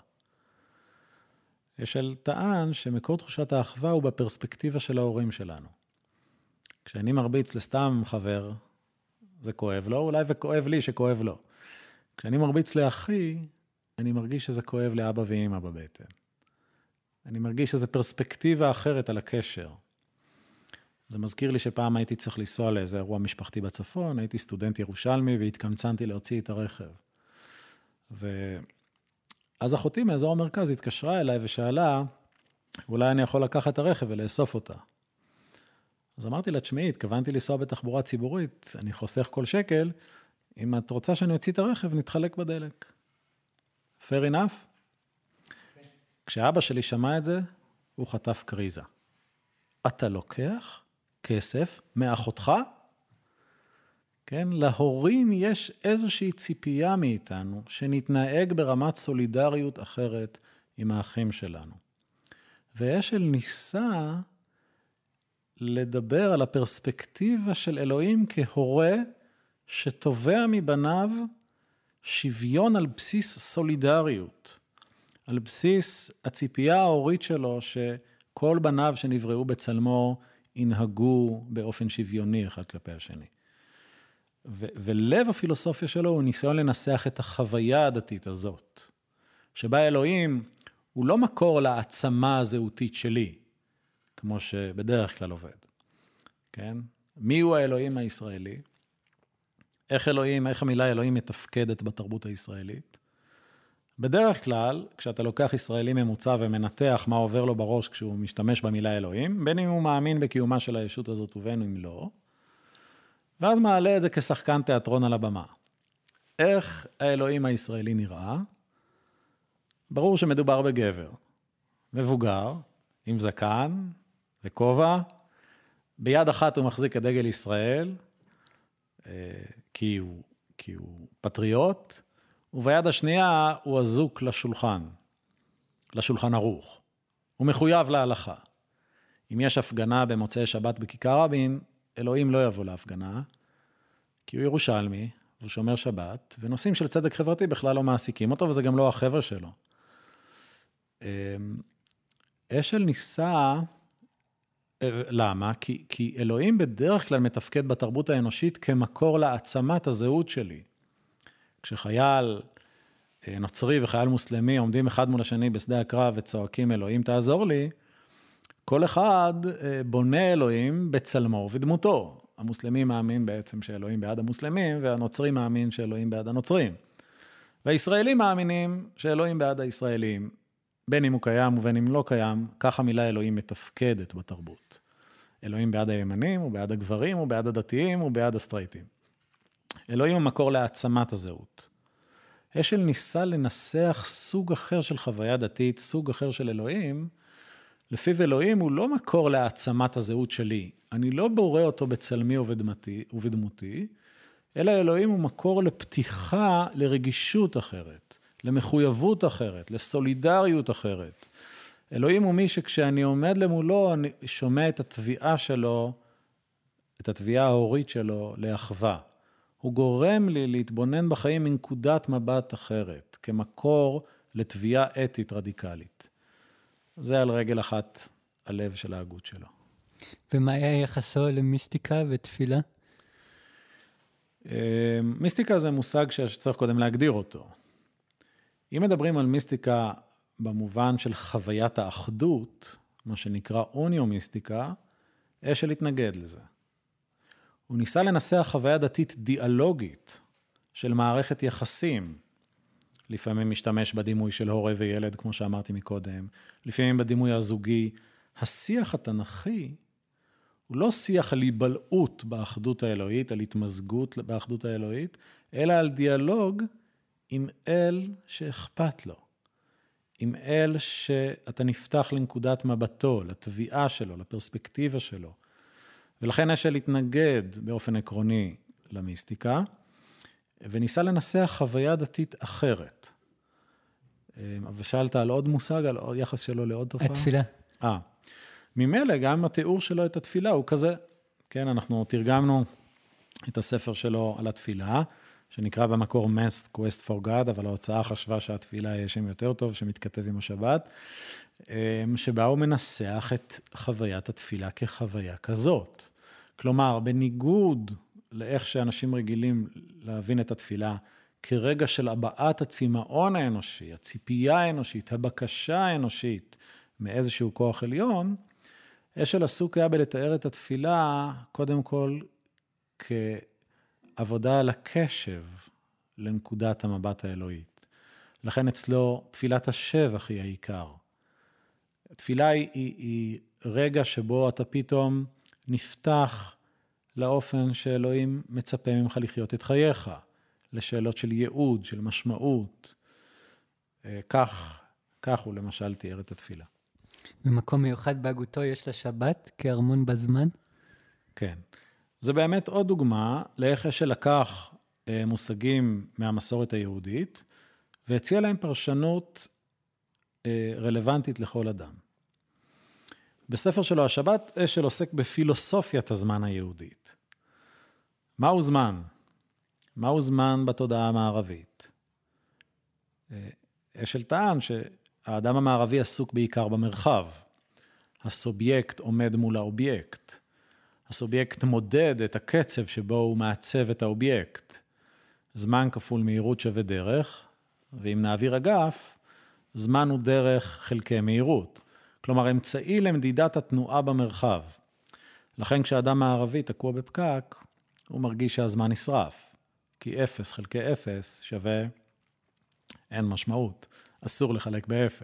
אשל טען שמקור תחושת האחווה הוא בפרספקטיבה של ההורים שלנו. כשאני מרביץ לסתם חבר, זה כואב לו, אולי וכואב לי שכואב לו. כשאני מרביץ לאחי, אני מרגיש שזה כואב לאבא ואמא בבטן. אני מרגיש איזו פרספקטיבה אחרת על הקשר. זה מזכיר לי שפעם הייתי צריך לנסוע לאיזה אירוע משפחתי בצפון, הייתי סטודנט ירושלמי והתקמצנתי להוציא את הרכב. ואז אחותי מאזור המרכז התקשרה אליי ושאלה, אולי אני יכול לקחת את הרכב ולאסוף אותה. אז אמרתי לה, תשמעי, התכוונתי לנסוע בתחבורה ציבורית, אני חוסך כל שקל, אם את רוצה שאני אוציא את הרכב, נתחלק בדלק. fair enough? כשאבא שלי שמע את זה, הוא חטף קריזה. אתה לוקח כסף מאחותך? כן, להורים יש איזושהי ציפייה מאיתנו שנתנהג ברמת סולידריות אחרת עם האחים שלנו. ואשל ניסה לדבר על הפרספקטיבה של אלוהים כהורה שתובע מבניו שוויון על בסיס סולידריות, על בסיס הציפייה ההורית שלו שכל בניו שנבראו בצלמו ינהגו באופן שוויוני אחד כלפי השני. ולב הפילוסופיה שלו הוא ניסיון לנסח את החוויה הדתית הזאת, שבה אלוהים הוא לא מקור להעצמה הזהותית שלי, כמו שבדרך כלל עובד, כן? מי הוא האלוהים הישראלי? איך אלוהים, איך המילה אלוהים מתפקדת בתרבות הישראלית? בדרך כלל, כשאתה לוקח ישראלי ממוצע ומנתח מה עובר לו בראש כשהוא משתמש במילה אלוהים, בין אם הוא מאמין בקיומה של הישות הזאת ובין אם לא, ואז מעלה את זה כשחקן תיאטרון על הבמה. איך האלוהים הישראלי נראה? ברור שמדובר בגבר, מבוגר, עם זקן וכובע, ביד אחת הוא מחזיק את דגל ישראל, אה, כי הוא, כי הוא פטריוט, וביד השנייה הוא אזוק לשולחן, לשולחן ערוך. הוא מחויב להלכה. אם יש הפגנה במוצאי שבת בכיכר רבין, אלוהים לא יבוא להפגנה, כי הוא ירושלמי, הוא שומר שבת, ונושאים של צדק חברתי בכלל לא מעסיקים אותו, וזה גם לא החבר'ה שלו. אמ, אשל ניסה, אה, למה? כי, כי אלוהים בדרך כלל מתפקד בתרבות האנושית כמקור להעצמת הזהות שלי. כשחייל אה, נוצרי וחייל מוסלמי עומדים אחד מול השני בשדה הקרב וצועקים אלוהים תעזור לי, כל אחד אה, בונה אלוהים בצלמו ובדמותו. המוסלמי מאמין בעצם שאלוהים בעד המוסלמים, והנוצרי מאמין שאלוהים בעד הנוצרים. והישראלים מאמינים שאלוהים בעד הישראלים. בין אם הוא קיים ובין אם לא קיים, כך המילה אלוהים מתפקדת בתרבות. אלוהים בעד הימנים, הוא בעד הגברים, הוא בעד הדתיים, הוא בעד הסטרייטים. אלוהים הוא מקור להעצמת הזהות. אשל ניסה לנסח סוג אחר של חוויה דתית, סוג אחר של אלוהים, לפיו אלוהים הוא לא מקור להעצמת הזהות שלי. אני לא בורא אותו בצלמי ובדמתי, ובדמותי, אלא אלוהים הוא מקור לפתיחה לרגישות אחרת, למחויבות אחרת, לסולידריות אחרת. אלוהים הוא מי שכשאני עומד למולו, אני שומע את התביעה שלו, את התביעה ההורית שלו לאחווה. הוא גורם לי להתבונן בחיים מנקודת מבט אחרת, כמקור לתביעה אתית רדיקלית. זה על רגל אחת הלב של ההגות שלו. ומה היה יחסו למיסטיקה ותפילה? אה, מיסטיקה זה מושג שצריך קודם להגדיר אותו. אם מדברים על מיסטיקה במובן של חוויית האחדות, מה שנקרא אוניו-מיסטיקה, אשל התנגד לזה. הוא ניסה לנסח חוויה דתית דיאלוגית של מערכת יחסים. לפעמים משתמש בדימוי של הורה וילד, כמו שאמרתי מקודם, לפעמים בדימוי הזוגי. השיח התנ"כי הוא לא שיח על היבלעות באחדות האלוהית, על התמזגות באחדות האלוהית, אלא על דיאלוג עם אל שאכפת לו. עם אל שאתה נפתח לנקודת מבטו, לתביעה שלו, לפרספקטיבה שלו. ולכן אשל התנגד באופן עקרוני למיסטיקה, וניסה לנסח חוויה דתית אחרת. ושאלת על עוד מושג, על יחס שלו לעוד תופעה? התפילה. אה. ממילא, גם התיאור שלו את התפילה הוא כזה. כן, אנחנו תרגמנו את הספר שלו על התפילה, שנקרא במקור Masked Quest for God, אבל ההוצאה חשבה שהתפילה יהיה שם יותר טוב, שמתכתב עם השבת, אמ, שבה הוא מנסח את חוויית התפילה כחוויה כזאת. כלומר, בניגוד לאיך שאנשים רגילים להבין את התפילה, כרגע של הבעת הצמאון האנושי, הציפייה האנושית, הבקשה האנושית, מאיזשהו כוח עליון, אשל עסוק היה בלתאר את התפילה, קודם כל, כעבודה על הקשב לנקודת המבט האלוהית. לכן אצלו תפילת השבח היא העיקר. תפילה היא, היא, היא רגע שבו אתה פתאום נפתח לאופן שאלוהים מצפה ממך לחיות את חייך, לשאלות של ייעוד, של משמעות. אה, כך, כך הוא למשל תיאר את התפילה. במקום מיוחד בהגותו יש לשבת כארמון בזמן? כן. זה באמת עוד דוגמה לאיך אשל לקח אה, מושגים מהמסורת היהודית והציע להם פרשנות אה, רלוונטית לכל אדם. בספר שלו השבת, אשל עוסק בפילוסופיית הזמן היהודית. מהו זמן? מהו זמן בתודעה המערבית? אה, אשל טען שהאדם המערבי עסוק בעיקר במרחב. הסובייקט עומד מול האובייקט. הסובייקט מודד את הקצב שבו הוא מעצב את האובייקט. זמן כפול מהירות שווה דרך, ואם נעביר אגף, זמן הוא דרך חלקי מהירות. כלומר, אמצעי למדידת התנועה במרחב. לכן כשאדם מערבי תקוע בפקק, הוא מרגיש שהזמן נשרף. כי 0 חלקי 0 שווה אין משמעות, אסור לחלק ב-0.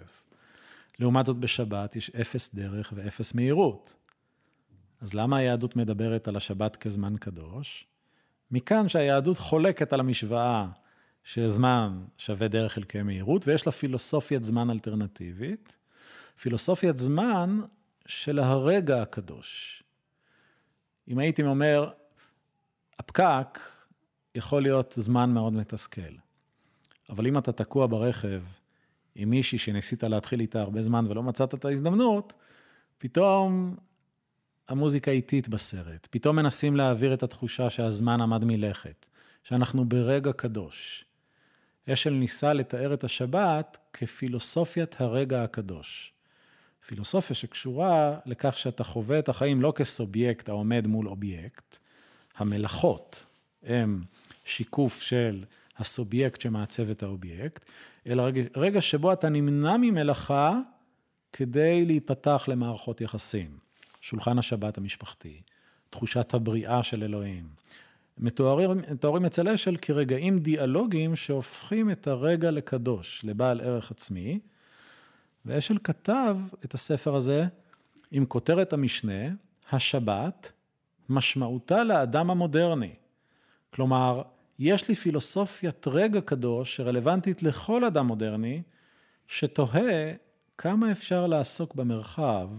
לעומת זאת בשבת יש 0 דרך ו-0 מהירות. אז למה היהדות מדברת על השבת כזמן קדוש? מכאן שהיהדות חולקת על המשוואה שזמן שווה דרך חלקי מהירות, ויש לה פילוסופיית זמן אלטרנטיבית, פילוסופיית זמן של הרגע הקדוש. אם הייתי אומר, הפקק יכול להיות זמן מאוד מתסכל, אבל אם אתה תקוע ברכב עם מישהי שניסית להתחיל איתה הרבה זמן ולא מצאת את ההזדמנות, פתאום המוזיקה איטית בסרט. פתאום מנסים להעביר את התחושה שהזמן עמד מלכת, שאנחנו ברגע קדוש. אשל ניסה לתאר את השבת כפילוסופיית הרגע הקדוש. פילוסופיה שקשורה לכך שאתה חווה את החיים לא כסובייקט העומד מול אובייקט, המלאכות הם שיקוף של הסובייקט שמעצב את האובייקט, אלא רגע, רגע שבו אתה נמנע ממלאכה כדי להיפתח למערכות יחסים. שולחן השבת המשפחתי, תחושת הבריאה של אלוהים. מתוארים, מתוארים אצל אשל כרגעים דיאלוגיים שהופכים את הרגע לקדוש, לבעל ערך עצמי. ואשל כתב את הספר הזה עם כותרת המשנה, השבת, משמעותה לאדם המודרני. כלומר, יש לי פילוסופיית רגע קדוש שרלוונטית לכל אדם מודרני, שתוהה כמה אפשר לעסוק במרחב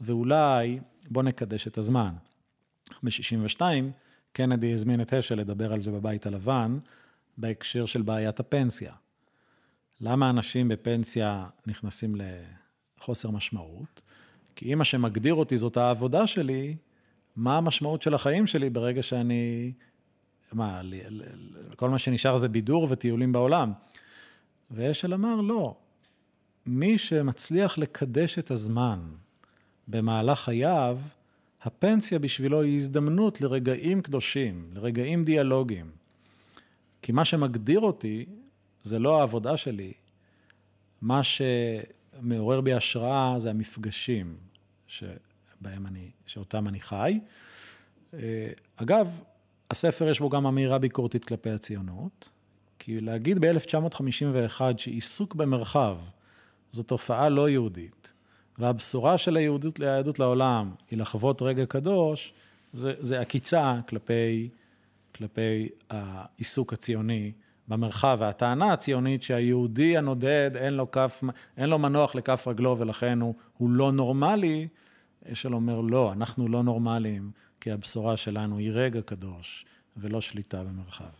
ואולי בוא נקדש את הזמן. ב-62, קנדי הזמין את אשל לדבר על זה בבית הלבן, בהקשר של בעיית הפנסיה. למה אנשים בפנסיה נכנסים לחוסר משמעות? כי אם מה שמגדיר אותי זאת העבודה שלי, מה המשמעות של החיים שלי ברגע שאני... מה, כל מה שנשאר זה בידור וטיולים בעולם. ואשל אמר, לא. מי שמצליח לקדש את הזמן, במהלך חייו, הפנסיה בשבילו היא הזדמנות לרגעים קדושים, לרגעים דיאלוגיים. כי מה שמגדיר אותי זה לא העבודה שלי, מה שמעורר בי השראה זה המפגשים שבהם אני, שאותם אני חי. אה, אגב, הספר יש בו גם אמירה ביקורתית כלפי הציונות, כי להגיד ב-1951 שעיסוק במרחב זו תופעה לא יהודית, והבשורה של היהודות, ליהדות לעולם היא לחוות רגע קדוש, זה, זה עקיצה כלפי, כלפי העיסוק הציוני במרחב, והטענה הציונית שהיהודי הנודד אין לו, כף, אין לו מנוח לכף רגלו ולכן הוא, הוא לא נורמלי, אשל אומר לא, אנחנו לא נורמליים, כי הבשורה שלנו היא רגע קדוש ולא שליטה במרחב.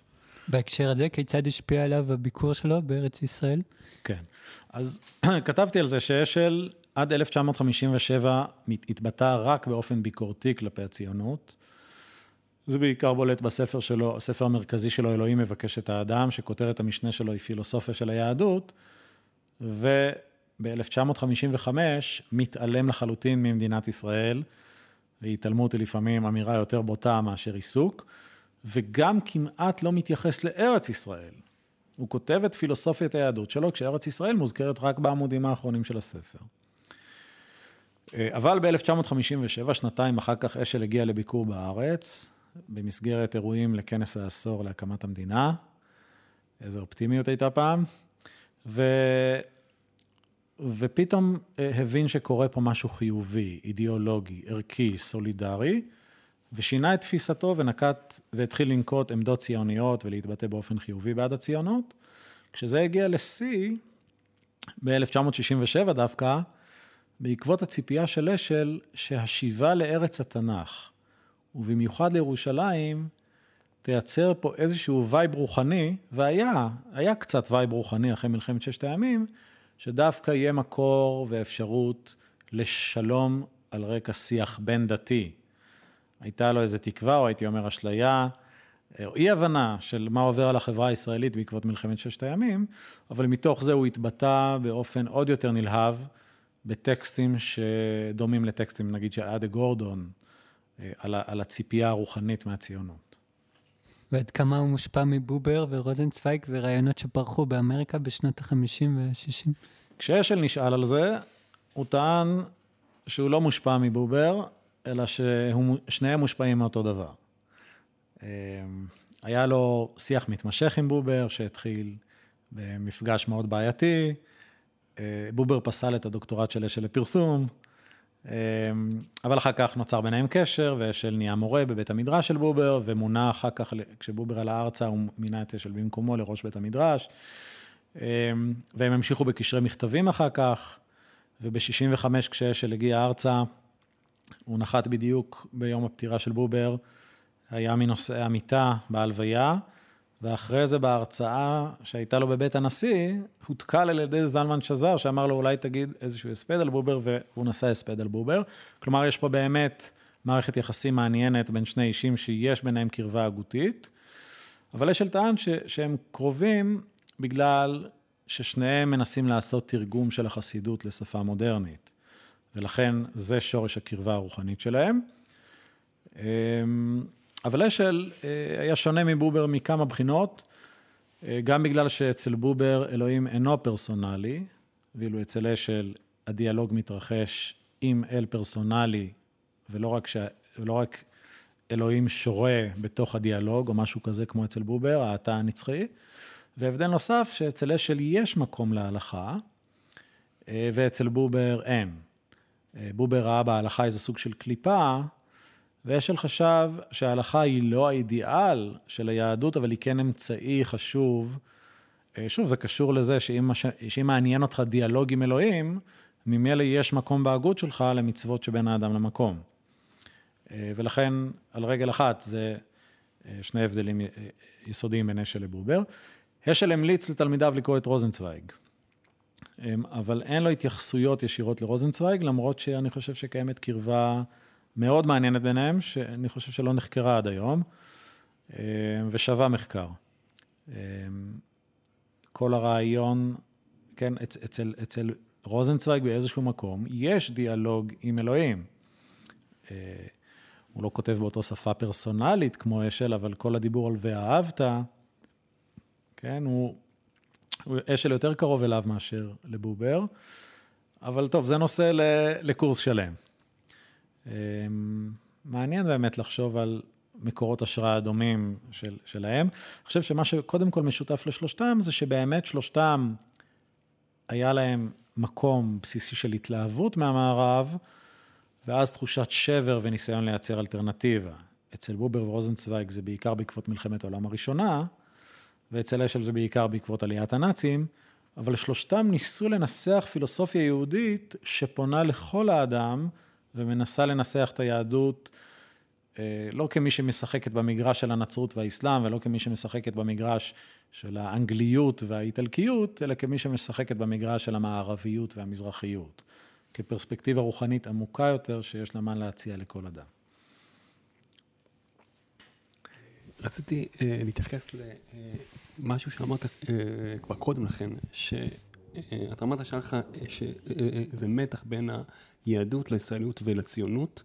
בהקשר הזה, כיצד השפיע עליו הביקור שלו בארץ ישראל? כן, אז כתבתי על זה שאשל עד 1957 התבטא רק באופן ביקורתי כלפי הציונות. זה בעיקר בולט בספר שלו, הספר המרכזי שלו, אלוהים מבקש את האדם, שכותרת המשנה שלו היא פילוסופיה של היהדות, וב-1955 מתעלם לחלוטין ממדינת ישראל, והתעלמות היא לפעמים אמירה יותר בוטה מאשר עיסוק, וגם כמעט לא מתייחס לארץ ישראל. הוא כותב את פילוסופיית היהדות שלו, כשארץ ישראל מוזכרת רק בעמודים האחרונים של הספר. אבל ב-1957, שנתיים אחר כך, אשל הגיע לביקור בארץ, במסגרת אירועים לכנס העשור להקמת המדינה. איזו אופטימיות הייתה פעם. ו... ופתאום אה, הבין שקורה פה משהו חיובי, אידיאולוגי, ערכי, סולידרי, ושינה את תפיסתו ונקט והתחיל לנקוט עמדות ציוניות ולהתבטא באופן חיובי בעד הציונות. כשזה הגיע לשיא, ב-1967 דווקא, בעקבות הציפייה של אשל שהשיבה לארץ התנ"ך, ובמיוחד לירושלים, תייצר פה איזשהו וייב רוחני, והיה, היה קצת וייב רוחני אחרי מלחמת ששת הימים, שדווקא יהיה מקור ואפשרות לשלום על רקע שיח בין דתי. הייתה לו איזו תקווה, או הייתי אומר אשליה, או אי הבנה של מה עובר על החברה הישראלית בעקבות מלחמת ששת הימים, אבל מתוך זה הוא התבטא באופן עוד יותר נלהב בטקסטים שדומים לטקסטים, נגיד של אדה גורדון, אה, על, על הציפייה הרוחנית מהציונות. ועד כמה הוא מושפע מבובר ורוזנצוויג ורעיונות שפרחו באמריקה בשנות ה-50 וה-60? כשאשל נשאל על זה, הוא טען שהוא לא מושפע מבובר, אלא ששניהם מושפעים מאותו דבר. אמ, היה לו שיח מתמשך עם בובר, שהתחיל במפגש מאוד בעייתי. אה, בובר פסל את הדוקטורט של אשל לפרסום, אבל אחר כך נוצר ביניהם קשר, ואשל נהיה מורה בבית המדרש של בובר, ומונה אחר כך, כשבובר עלה ארצה, הוא מינה את אשל במקומו לראש בית המדרש. אמ, והם המשיכו בקשרי מכתבים אחר כך, וב-65 כשאשל הגיע ארצה, הוא נחת בדיוק ביום הפטירה של בובר, היה מנושאי המיטה בהלוויה, ואחרי זה בהרצאה שהייתה לו בבית הנשיא, הותקל על ידי זלמן שזר, שאמר לו אולי תגיד איזשהו הספד על בובר, והוא נשא הספד על בובר. כלומר, יש פה באמת מערכת יחסים מעניינת בין שני אישים שיש ביניהם קרבה הגותית, אבל אשל טען ש- שהם קרובים בגלל ששניהם מנסים לעשות תרגום של החסידות לשפה מודרנית. ולכן זה שורש הקרבה הרוחנית שלהם. אבל אשל אה, היה שונה מבובר מכמה בחינות, אה, גם בגלל שאצל בובר אלוהים אינו פרסונלי, ואילו אצל אשל הדיאלוג מתרחש עם אל פרסונלי, ולא רק, ש... ולא רק אלוהים שורה בתוך הדיאלוג, או משהו כזה כמו אצל בובר, האתה הנצחי. והבדל נוסף, שאצל אשל יש מקום להלכה, אה, ואצל בובר אין. בובר ראה בהלכה איזה סוג של קליפה, ואשל חשב שההלכה היא לא האידיאל של היהדות, אבל היא כן אמצעי חשוב. אה, שוב, זה קשור לזה שאם, שאם מעניין אותך דיאלוג עם אלוהים, ממילא יש מקום בהגות שלך למצוות שבין האדם למקום. אה, ולכן, על רגל אחת, זה אה, שני הבדלים יסודיים בין אשל לבובר. אשל המליץ לתלמידיו לקרוא את רוזנצוויג, אבל אין לו התייחסויות ישירות לרוזנצוויג, למרות שאני חושב שקיימת קרבה מאוד מעניינת ביניהם, שאני חושב שלא נחקרה עד היום, אה, ושווה מחקר. אה, כל הרעיון, כן, אצל, אצל רוזנצוויג באיזשהו מקום, יש דיאלוג עם אלוהים. אה, הוא לא כותב באותו שפה פרסונלית כמו אשל, אבל כל הדיבור על ואהבת, כן, הוא, הוא אשל יותר קרוב אליו מאשר לבובר, אבל טוב, זה נושא לקורס שלם. אמ, מעניין באמת לחשוב על מקורות השראה דומים של, שלהם. אני חושב שמה שקודם כל משותף לשלושתם זה שבאמת שלושתם היה להם מקום בסיסי של התלהבות מהמערב, ואז תחושת שבר וניסיון לייצר אלטרנטיבה. אצל בובר ורוזנצוויג זה בעיקר בעקבות מלחמת העולם הראשונה, ואצל אשל זה בעיקר בעקבות עליית הנאצים, אבל שלושתם ניסו לנסח פילוסופיה יהודית שפונה לכל האדם, ומנסה לנסח את היהדות אה, לא כמי שמשחקת במגרש של הנצרות והאסלאם, ולא כמי שמשחקת במגרש של האנגליות והאיטלקיות, אלא כמי שמשחקת במגרש של המערביות והמזרחיות. כפרספקטיבה רוחנית עמוקה יותר, שיש לה מה להציע לכל אדם. רציתי uh, להתייחס למשהו שאמרת uh, כבר קודם לכן, שאתה אמרת שהיה לך שזה מתח בין היהדות, לישראליות ולציונות,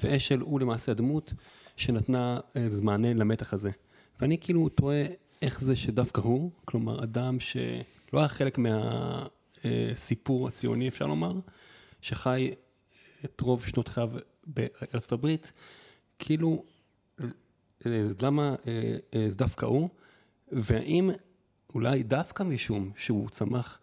ואשל הוא למעשה הדמות שנתנה איזה מענה למתח הזה. ואני כאילו תוהה איך זה שדווקא הוא, כלומר אדם שלא היה חלק מהסיפור הציוני אפשר לומר, שחי את רוב שנות חייו בארצות הברית, כאילו, אז למה דווקא הוא? והאם אולי דווקא משום שהוא צמח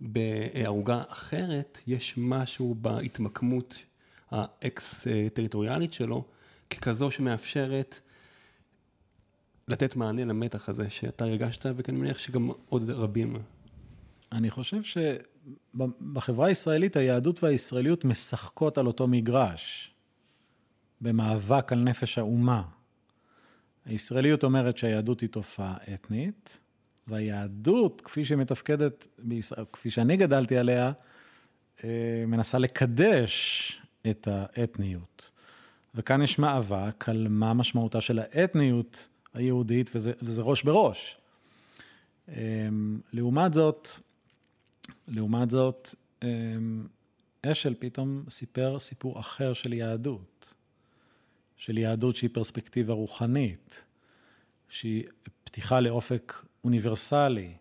בערוגה אחרת, יש משהו בהתמקמות האקס-טריטוריאלית שלו, ככזו שמאפשרת לתת מענה למתח הזה שאתה הרגשת, וכך אני מניח שגם עוד רבים. אני חושב שבחברה הישראלית היהדות והישראליות משחקות על אותו מגרש, במאבק על נפש האומה. הישראליות אומרת שהיהדות היא תופעה אתנית, והיהדות, כפי שהיא מתפקדת בישראל, כפי שאני גדלתי עליה, אה, מנסה לקדש את האתניות. וכאן יש מאבק על מה משמעותה של האתניות היהודית, וזה, וזה ראש בראש. אמ, לעומת זאת, לעומת זאת, אמ, אשל פתאום סיפר סיפור אחר של יהדות. של יהדות שהיא פרספקטיבה רוחנית, שהיא פתיחה לאופק אוניברסלי,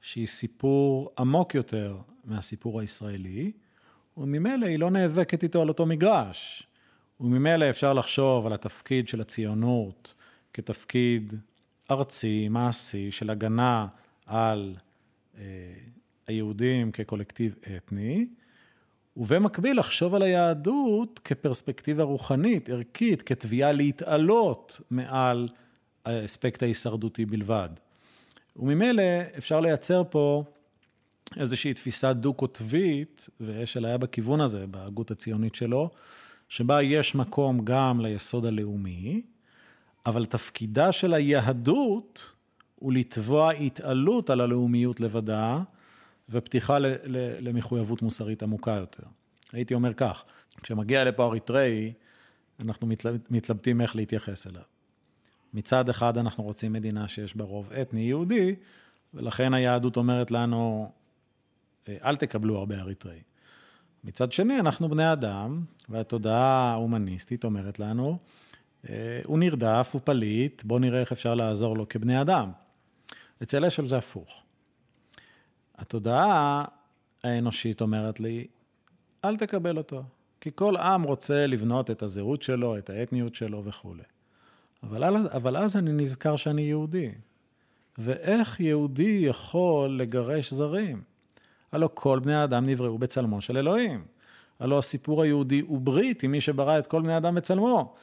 שהיא סיפור עמוק יותר מהסיפור הישראלי, וממילא היא לא נאבקת איתו על אותו מגרש. וממילא אפשר לחשוב על התפקיד של הציונות כתפקיד ארצי, מעשי, של הגנה על אה, היהודים כקולקטיב אתני, ובמקביל לחשוב על היהדות כפרספקטיבה רוחנית, ערכית, כתביעה להתעלות מעל האספקט ההישרדותי בלבד. וממילא אפשר לייצר פה איזושהי תפיסה דו-קוטבית, ואשל היה בכיוון הזה, בהגות הציונית שלו, שבה יש מקום גם ליסוד הלאומי, אבל תפקידה של היהדות הוא לתבוע התעלות על הלאומיות לבדה, ופתיחה למחויבות מוסרית עמוקה יותר. הייתי אומר כך, כשמגיע לפה אריתראי, אנחנו מתלבטים איך להתייחס אליו. מצד אחד אנחנו רוצים מדינה שיש בה רוב אתני יהודי, ולכן היהדות אומרת לנו, אל תקבלו הרבה אריתראי. מצד שני, אנחנו בני אדם, והתודעה ההומניסטית אומרת לנו, אה, הוא נרדף, הוא פליט, בואו נראה איך אפשר לעזור לו כבני אדם. אצל אשל זה הפוך. התודעה האנושית אומרת לי, אל תקבל אותו, כי כל עם רוצה לבנות את הזהות שלו, את האתניות שלו וכולי. אבל, אבל אז אני נזכר שאני יהודי. ואיך יהודי יכול לגרש זרים? הלא כל בני האדם נבראו בצלמו של אלוהים. הלא הסיפור היהודי הוא ברית עם מי שברא את כל בני האדם בצלמו.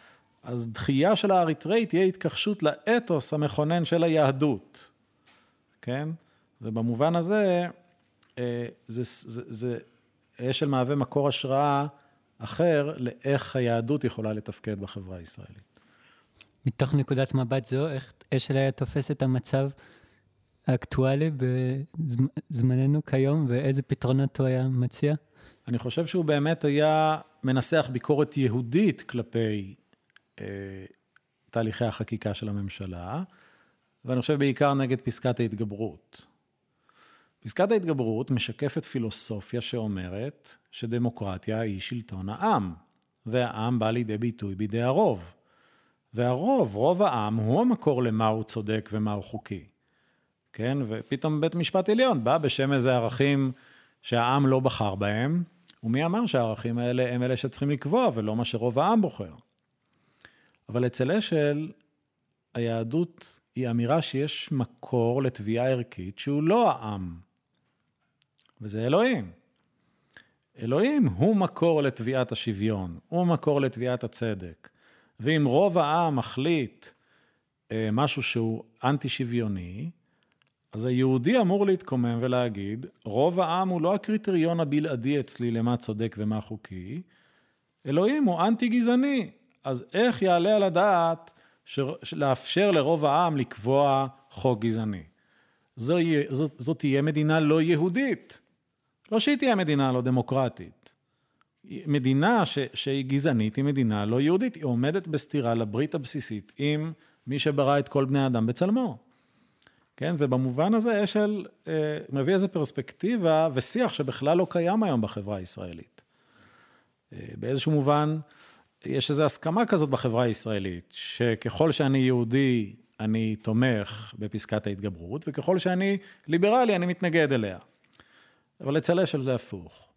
אז דחייה של האריתראי תהיה התכחשות לאתוס המכונן של היהדות, כן? ובמובן הזה, אה, זה, זה, זה אשל מהווה מקור השראה אחר לאיך היהדות יכולה לתפקד בחברה הישראלית. מתוך נקודת מבט זו, איך אשל היה תופס את המצב האקטואלי בזמננו כיום, ואיזה פתרונות הוא היה מציע? אני חושב שהוא באמת היה מנסח ביקורת יהודית כלפי אה, תהליכי החקיקה של הממשלה, ואני חושב בעיקר נגד פסקת ההתגברות. פסקת ההתגברות משקפת פילוסופיה שאומרת שדמוקרטיה היא שלטון העם, והעם בא לידי ביטוי בידי הרוב. והרוב, רוב העם, הוא המקור למה הוא צודק ומה הוא חוקי. כן? ופתאום בית משפט עליון בא בשם איזה ערכים שהעם לא בחר בהם, ומי אמר שהערכים האלה הם אלה שצריכים לקבוע ולא מה שרוב העם בוחר. אבל אצל אשל, היהדות היא אמירה שיש מקור לתביעה ערכית שהוא לא העם, וזה אלוהים. אלוהים הוא מקור לתביעת השוויון, הוא מקור לתביעת הצדק. ואם רוב העם מחליט אה, משהו שהוא אנטי שוויוני, אז היהודי אמור להתקומם ולהגיד, רוב העם הוא לא הקריטריון הבלעדי אצלי למה צודק ומה חוקי, אלוהים הוא אנטי גזעני. אז איך יעלה על הדעת ש... לאפשר לרוב העם לקבוע חוק גזעני? זו, זאת, זאת תהיה מדינה לא יהודית. לא שהיא תהיה מדינה לא דמוקרטית. מדינה ש, שהיא גזענית היא מדינה לא יהודית, היא עומדת בסתירה לברית הבסיסית עם מי שברא את כל בני האדם בצלמו. כן, ובמובן הזה אשל אה, מביא איזו פרספקטיבה ושיח שבכלל לא קיים היום בחברה הישראלית. אה, באיזשהו מובן, יש איזו הסכמה כזאת בחברה הישראלית, שככל שאני יהודי, אני תומך בפסקת ההתגברות, וככל שאני ליברלי, אני מתנגד אליה. אבל אצל אשל זה הפוך.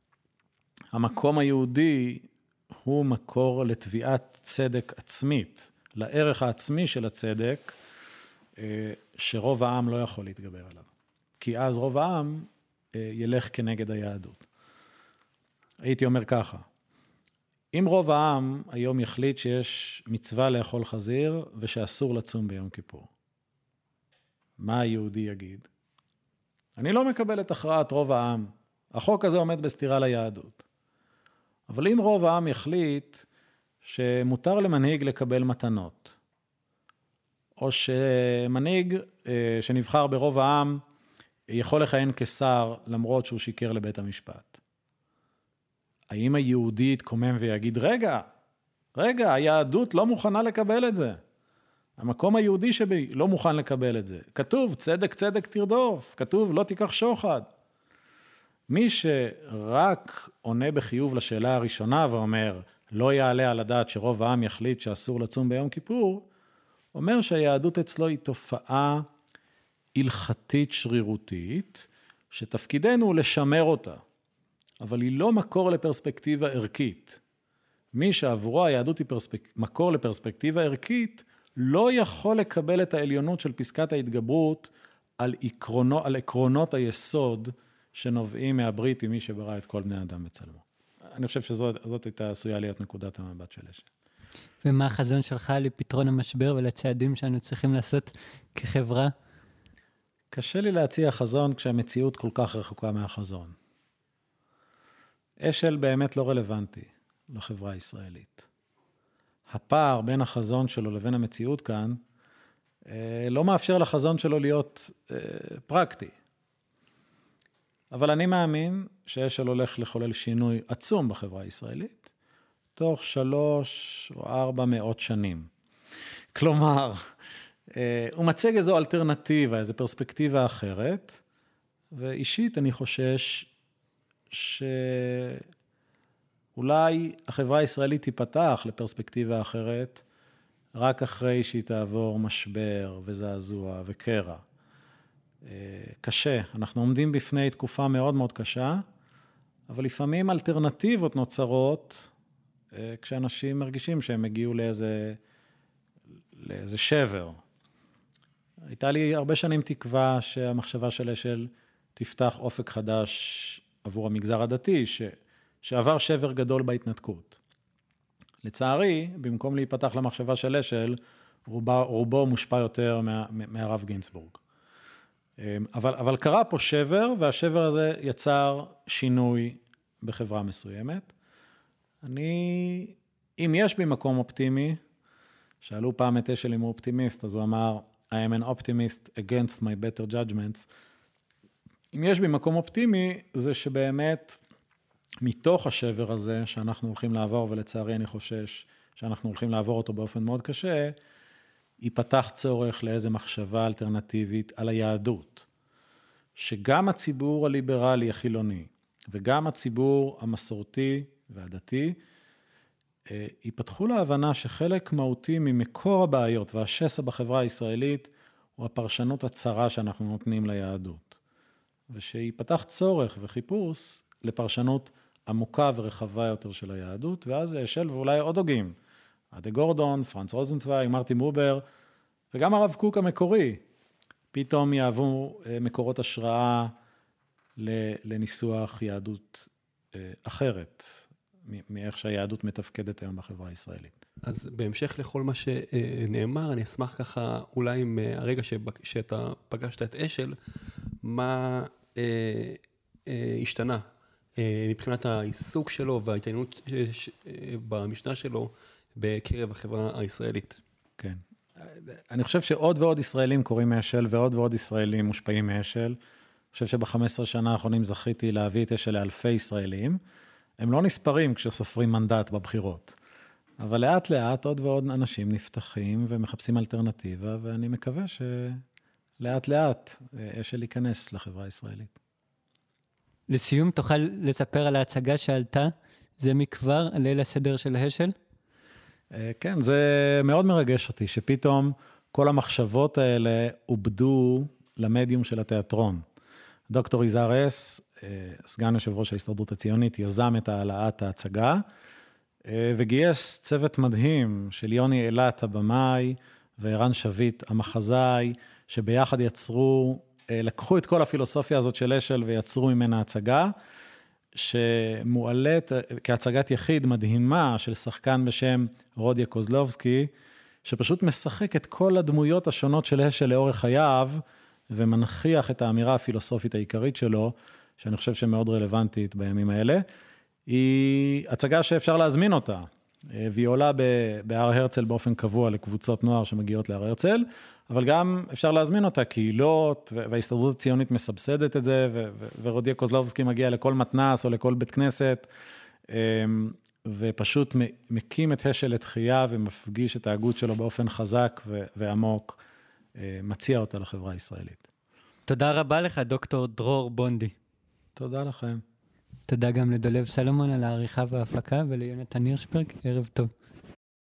המקום היהודי הוא מקור לתביעת צדק עצמית, לערך העצמי של הצדק, אה, שרוב העם לא יכול להתגבר עליו. כי אז רוב העם אה, ילך כנגד היהדות. הייתי אומר ככה, אם רוב העם היום יחליט שיש מצווה לאכול חזיר ושאסור לצום ביום כיפור, מה היהודי יגיד? אני לא מקבל את הכרעת רוב העם. החוק הזה עומד בסתירה ליהדות. אבל אם רוב העם יחליט שמותר למנהיג לקבל מתנות, או שמנהיג אה, שנבחר ברוב העם יכול לכהן כשר למרות שהוא שיקר לבית המשפט. האם היהודי יתקומם ויגיד, רגע, רגע, היהדות לא מוכנה לקבל את זה. המקום היהודי שבי לא מוכן לקבל את זה. כתוב, צדק צדק תרדוף, כתוב, לא תיקח שוחד. מי שרק עונה בחיוב לשאלה הראשונה ואומר, לא יעלה על הדעת שרוב העם יחליט שאסור לצום ביום כיפור, אומר שהיהדות אצלו היא תופעה הלכתית שרירותית, שתפקידנו הוא לשמר אותה, אבל היא לא מקור לפרספקטיבה ערכית. מי שעבורו היהדות היא פרספק... מקור לפרספקטיבה ערכית, לא יכול לקבל את העליונות של פסקת ההתגברות על, עקרונו, על עקרונות היסוד שנובעים מהברית עם מי שברא את כל בני אדם בצלמו. אני חושב שזאת הייתה עשויה להיות נקודת המבט של אשת. ומה החזון שלך לפתרון המשבר ולצעדים שאנו צריכים לעשות כחברה? קשה לי להציע חזון כשהמציאות כל כך רחוקה מהחזון. אשל באמת לא רלוונטי לחברה הישראלית. הפער בין החזון שלו לבין המציאות כאן אה, לא מאפשר לחזון שלו להיות אה, פרקטי. אבל אני מאמין שאשל הולך לחולל שינוי עצום בחברה הישראלית, תוך שלוש או ארבע מאות שנים. כלומר, אה, הוא מציג איזו אלטרנטיבה, איזו פרספקטיבה אחרת, ואישית אני חושש שאולי החברה הישראלית תיפתח לפרספקטיבה אחרת רק אחרי שהיא תעבור משבר וזעזוע וקרע. קשה, אנחנו עומדים בפני תקופה מאוד מאוד קשה, אבל לפעמים אלטרנטיבות נוצרות אה, כשאנשים מרגישים שהם הגיעו לאיזה, לאיזה שבר. הייתה לי הרבה שנים תקווה שהמחשבה של אשל תפתח אופק חדש עבור המגזר הדתי, ש, שעבר שבר גדול בהתנתקות. לצערי, במקום להיפתח למחשבה של אשל, רובו, רובו מושפע יותר מה, מהרב גינצבורג. אבל, אבל קרה פה שבר, והשבר הזה יצר שינוי בחברה מסוימת. אני, אם יש בי מקום אופטימי, שאלו פעם את אשל אם הוא אופטימיסט, אז הוא אמר, I am an optimist against my better judgments. אם יש בי מקום אופטימי, זה שבאמת מתוך השבר הזה שאנחנו הולכים לעבור, ולצערי אני חושש שאנחנו הולכים לעבור אותו באופן מאוד קשה, ייפתח צורך לאיזה מחשבה אלטרנטיבית על היהדות. שגם הציבור הליברלי החילוני וגם הציבור המסורתי והדתי אה, ייפתחו להבנה שחלק מהותי ממקור הבעיות והשסע בחברה הישראלית הוא הפרשנות הצרה שאנחנו נותנים ליהדות. ושיפתח צורך וחיפוש לפרשנות עמוקה ורחבה יותר של היהדות, ואז אשל ואולי עוד הוגים. אדה גורדון, פרנץ רוזנצוויג, מרטין מובר, וגם הרב קוק המקורי, פתאום יהוו אה, מקורות השראה לניסוח יהדות אה, אחרת, מאיך שהיהדות מתפקדת היום בחברה הישראלית. אז בהמשך לכל מה שנאמר, אני אשמח ככה, אולי עם אה, שאתה פגשת את אשל, מה אה, אה, השתנה אה, מבחינת העיסוק שלו וההתעניינות במשנה שלו בקרב החברה הישראלית. כן. אני חושב שעוד ועוד ישראלים קוראים מאשל ועוד ועוד ישראלים מושפעים מאשל. אני חושב שב-15 שנה האחרונים זכיתי להביא את אשל לאלפי ישראלים. הם לא נספרים כשסופרים מנדט בבחירות. אבל לאט לאט עוד ועוד אנשים נפתחים ומחפשים אלטרנטיבה, ואני מקווה שלאט לאט אה, אשל ייכנס לחברה הישראלית. לסיום, תוכל לספר על ההצגה שעלתה זה מכבר על ליל הסדר של השל? אה, כן, זה מאוד מרגש אותי, שפתאום כל המחשבות האלה עובדו למדיום של התיאטרון. דוקטור יזהר אס סגן יושב ראש ההסתדרות הציונית, יזם את העלאת ההצגה, וגייס צוות מדהים של יוני אילת, הבמאי, וערן שביט, המחזאי, שביחד יצרו, לקחו את כל הפילוסופיה הזאת של אשל ויצרו ממנה הצגה. שמועלית כהצגת יחיד מדהימה של שחקן בשם רודיה קוזלובסקי, שפשוט משחק את כל הדמויות השונות של אשל לאורך חייו, ומנכיח את האמירה הפילוסופית העיקרית שלו, שאני חושב שמאוד רלוונטית בימים האלה. היא הצגה שאפשר להזמין אותה, והיא עולה בהר הרצל באופן קבוע לקבוצות נוער שמגיעות להר הרצל. אבל גם אפשר להזמין אותה, קהילות, וההסתדרות הציונית מסבסדת את זה, ורודיה קוזלובסקי מגיע לכל מתנ"ס או לכל בית כנסת, אמ, ופשוט מקים את השל לתחייה ומפגיש את ההגות שלו באופן חזק ועמוק, אה, מציע אותה לחברה הישראלית. תודה רבה לך, דוקטור דרור בונדי. תודה לכם. תודה גם לדולב סלומון על העריכה וההפקה, וליונתן הירשברג, ערב טוב.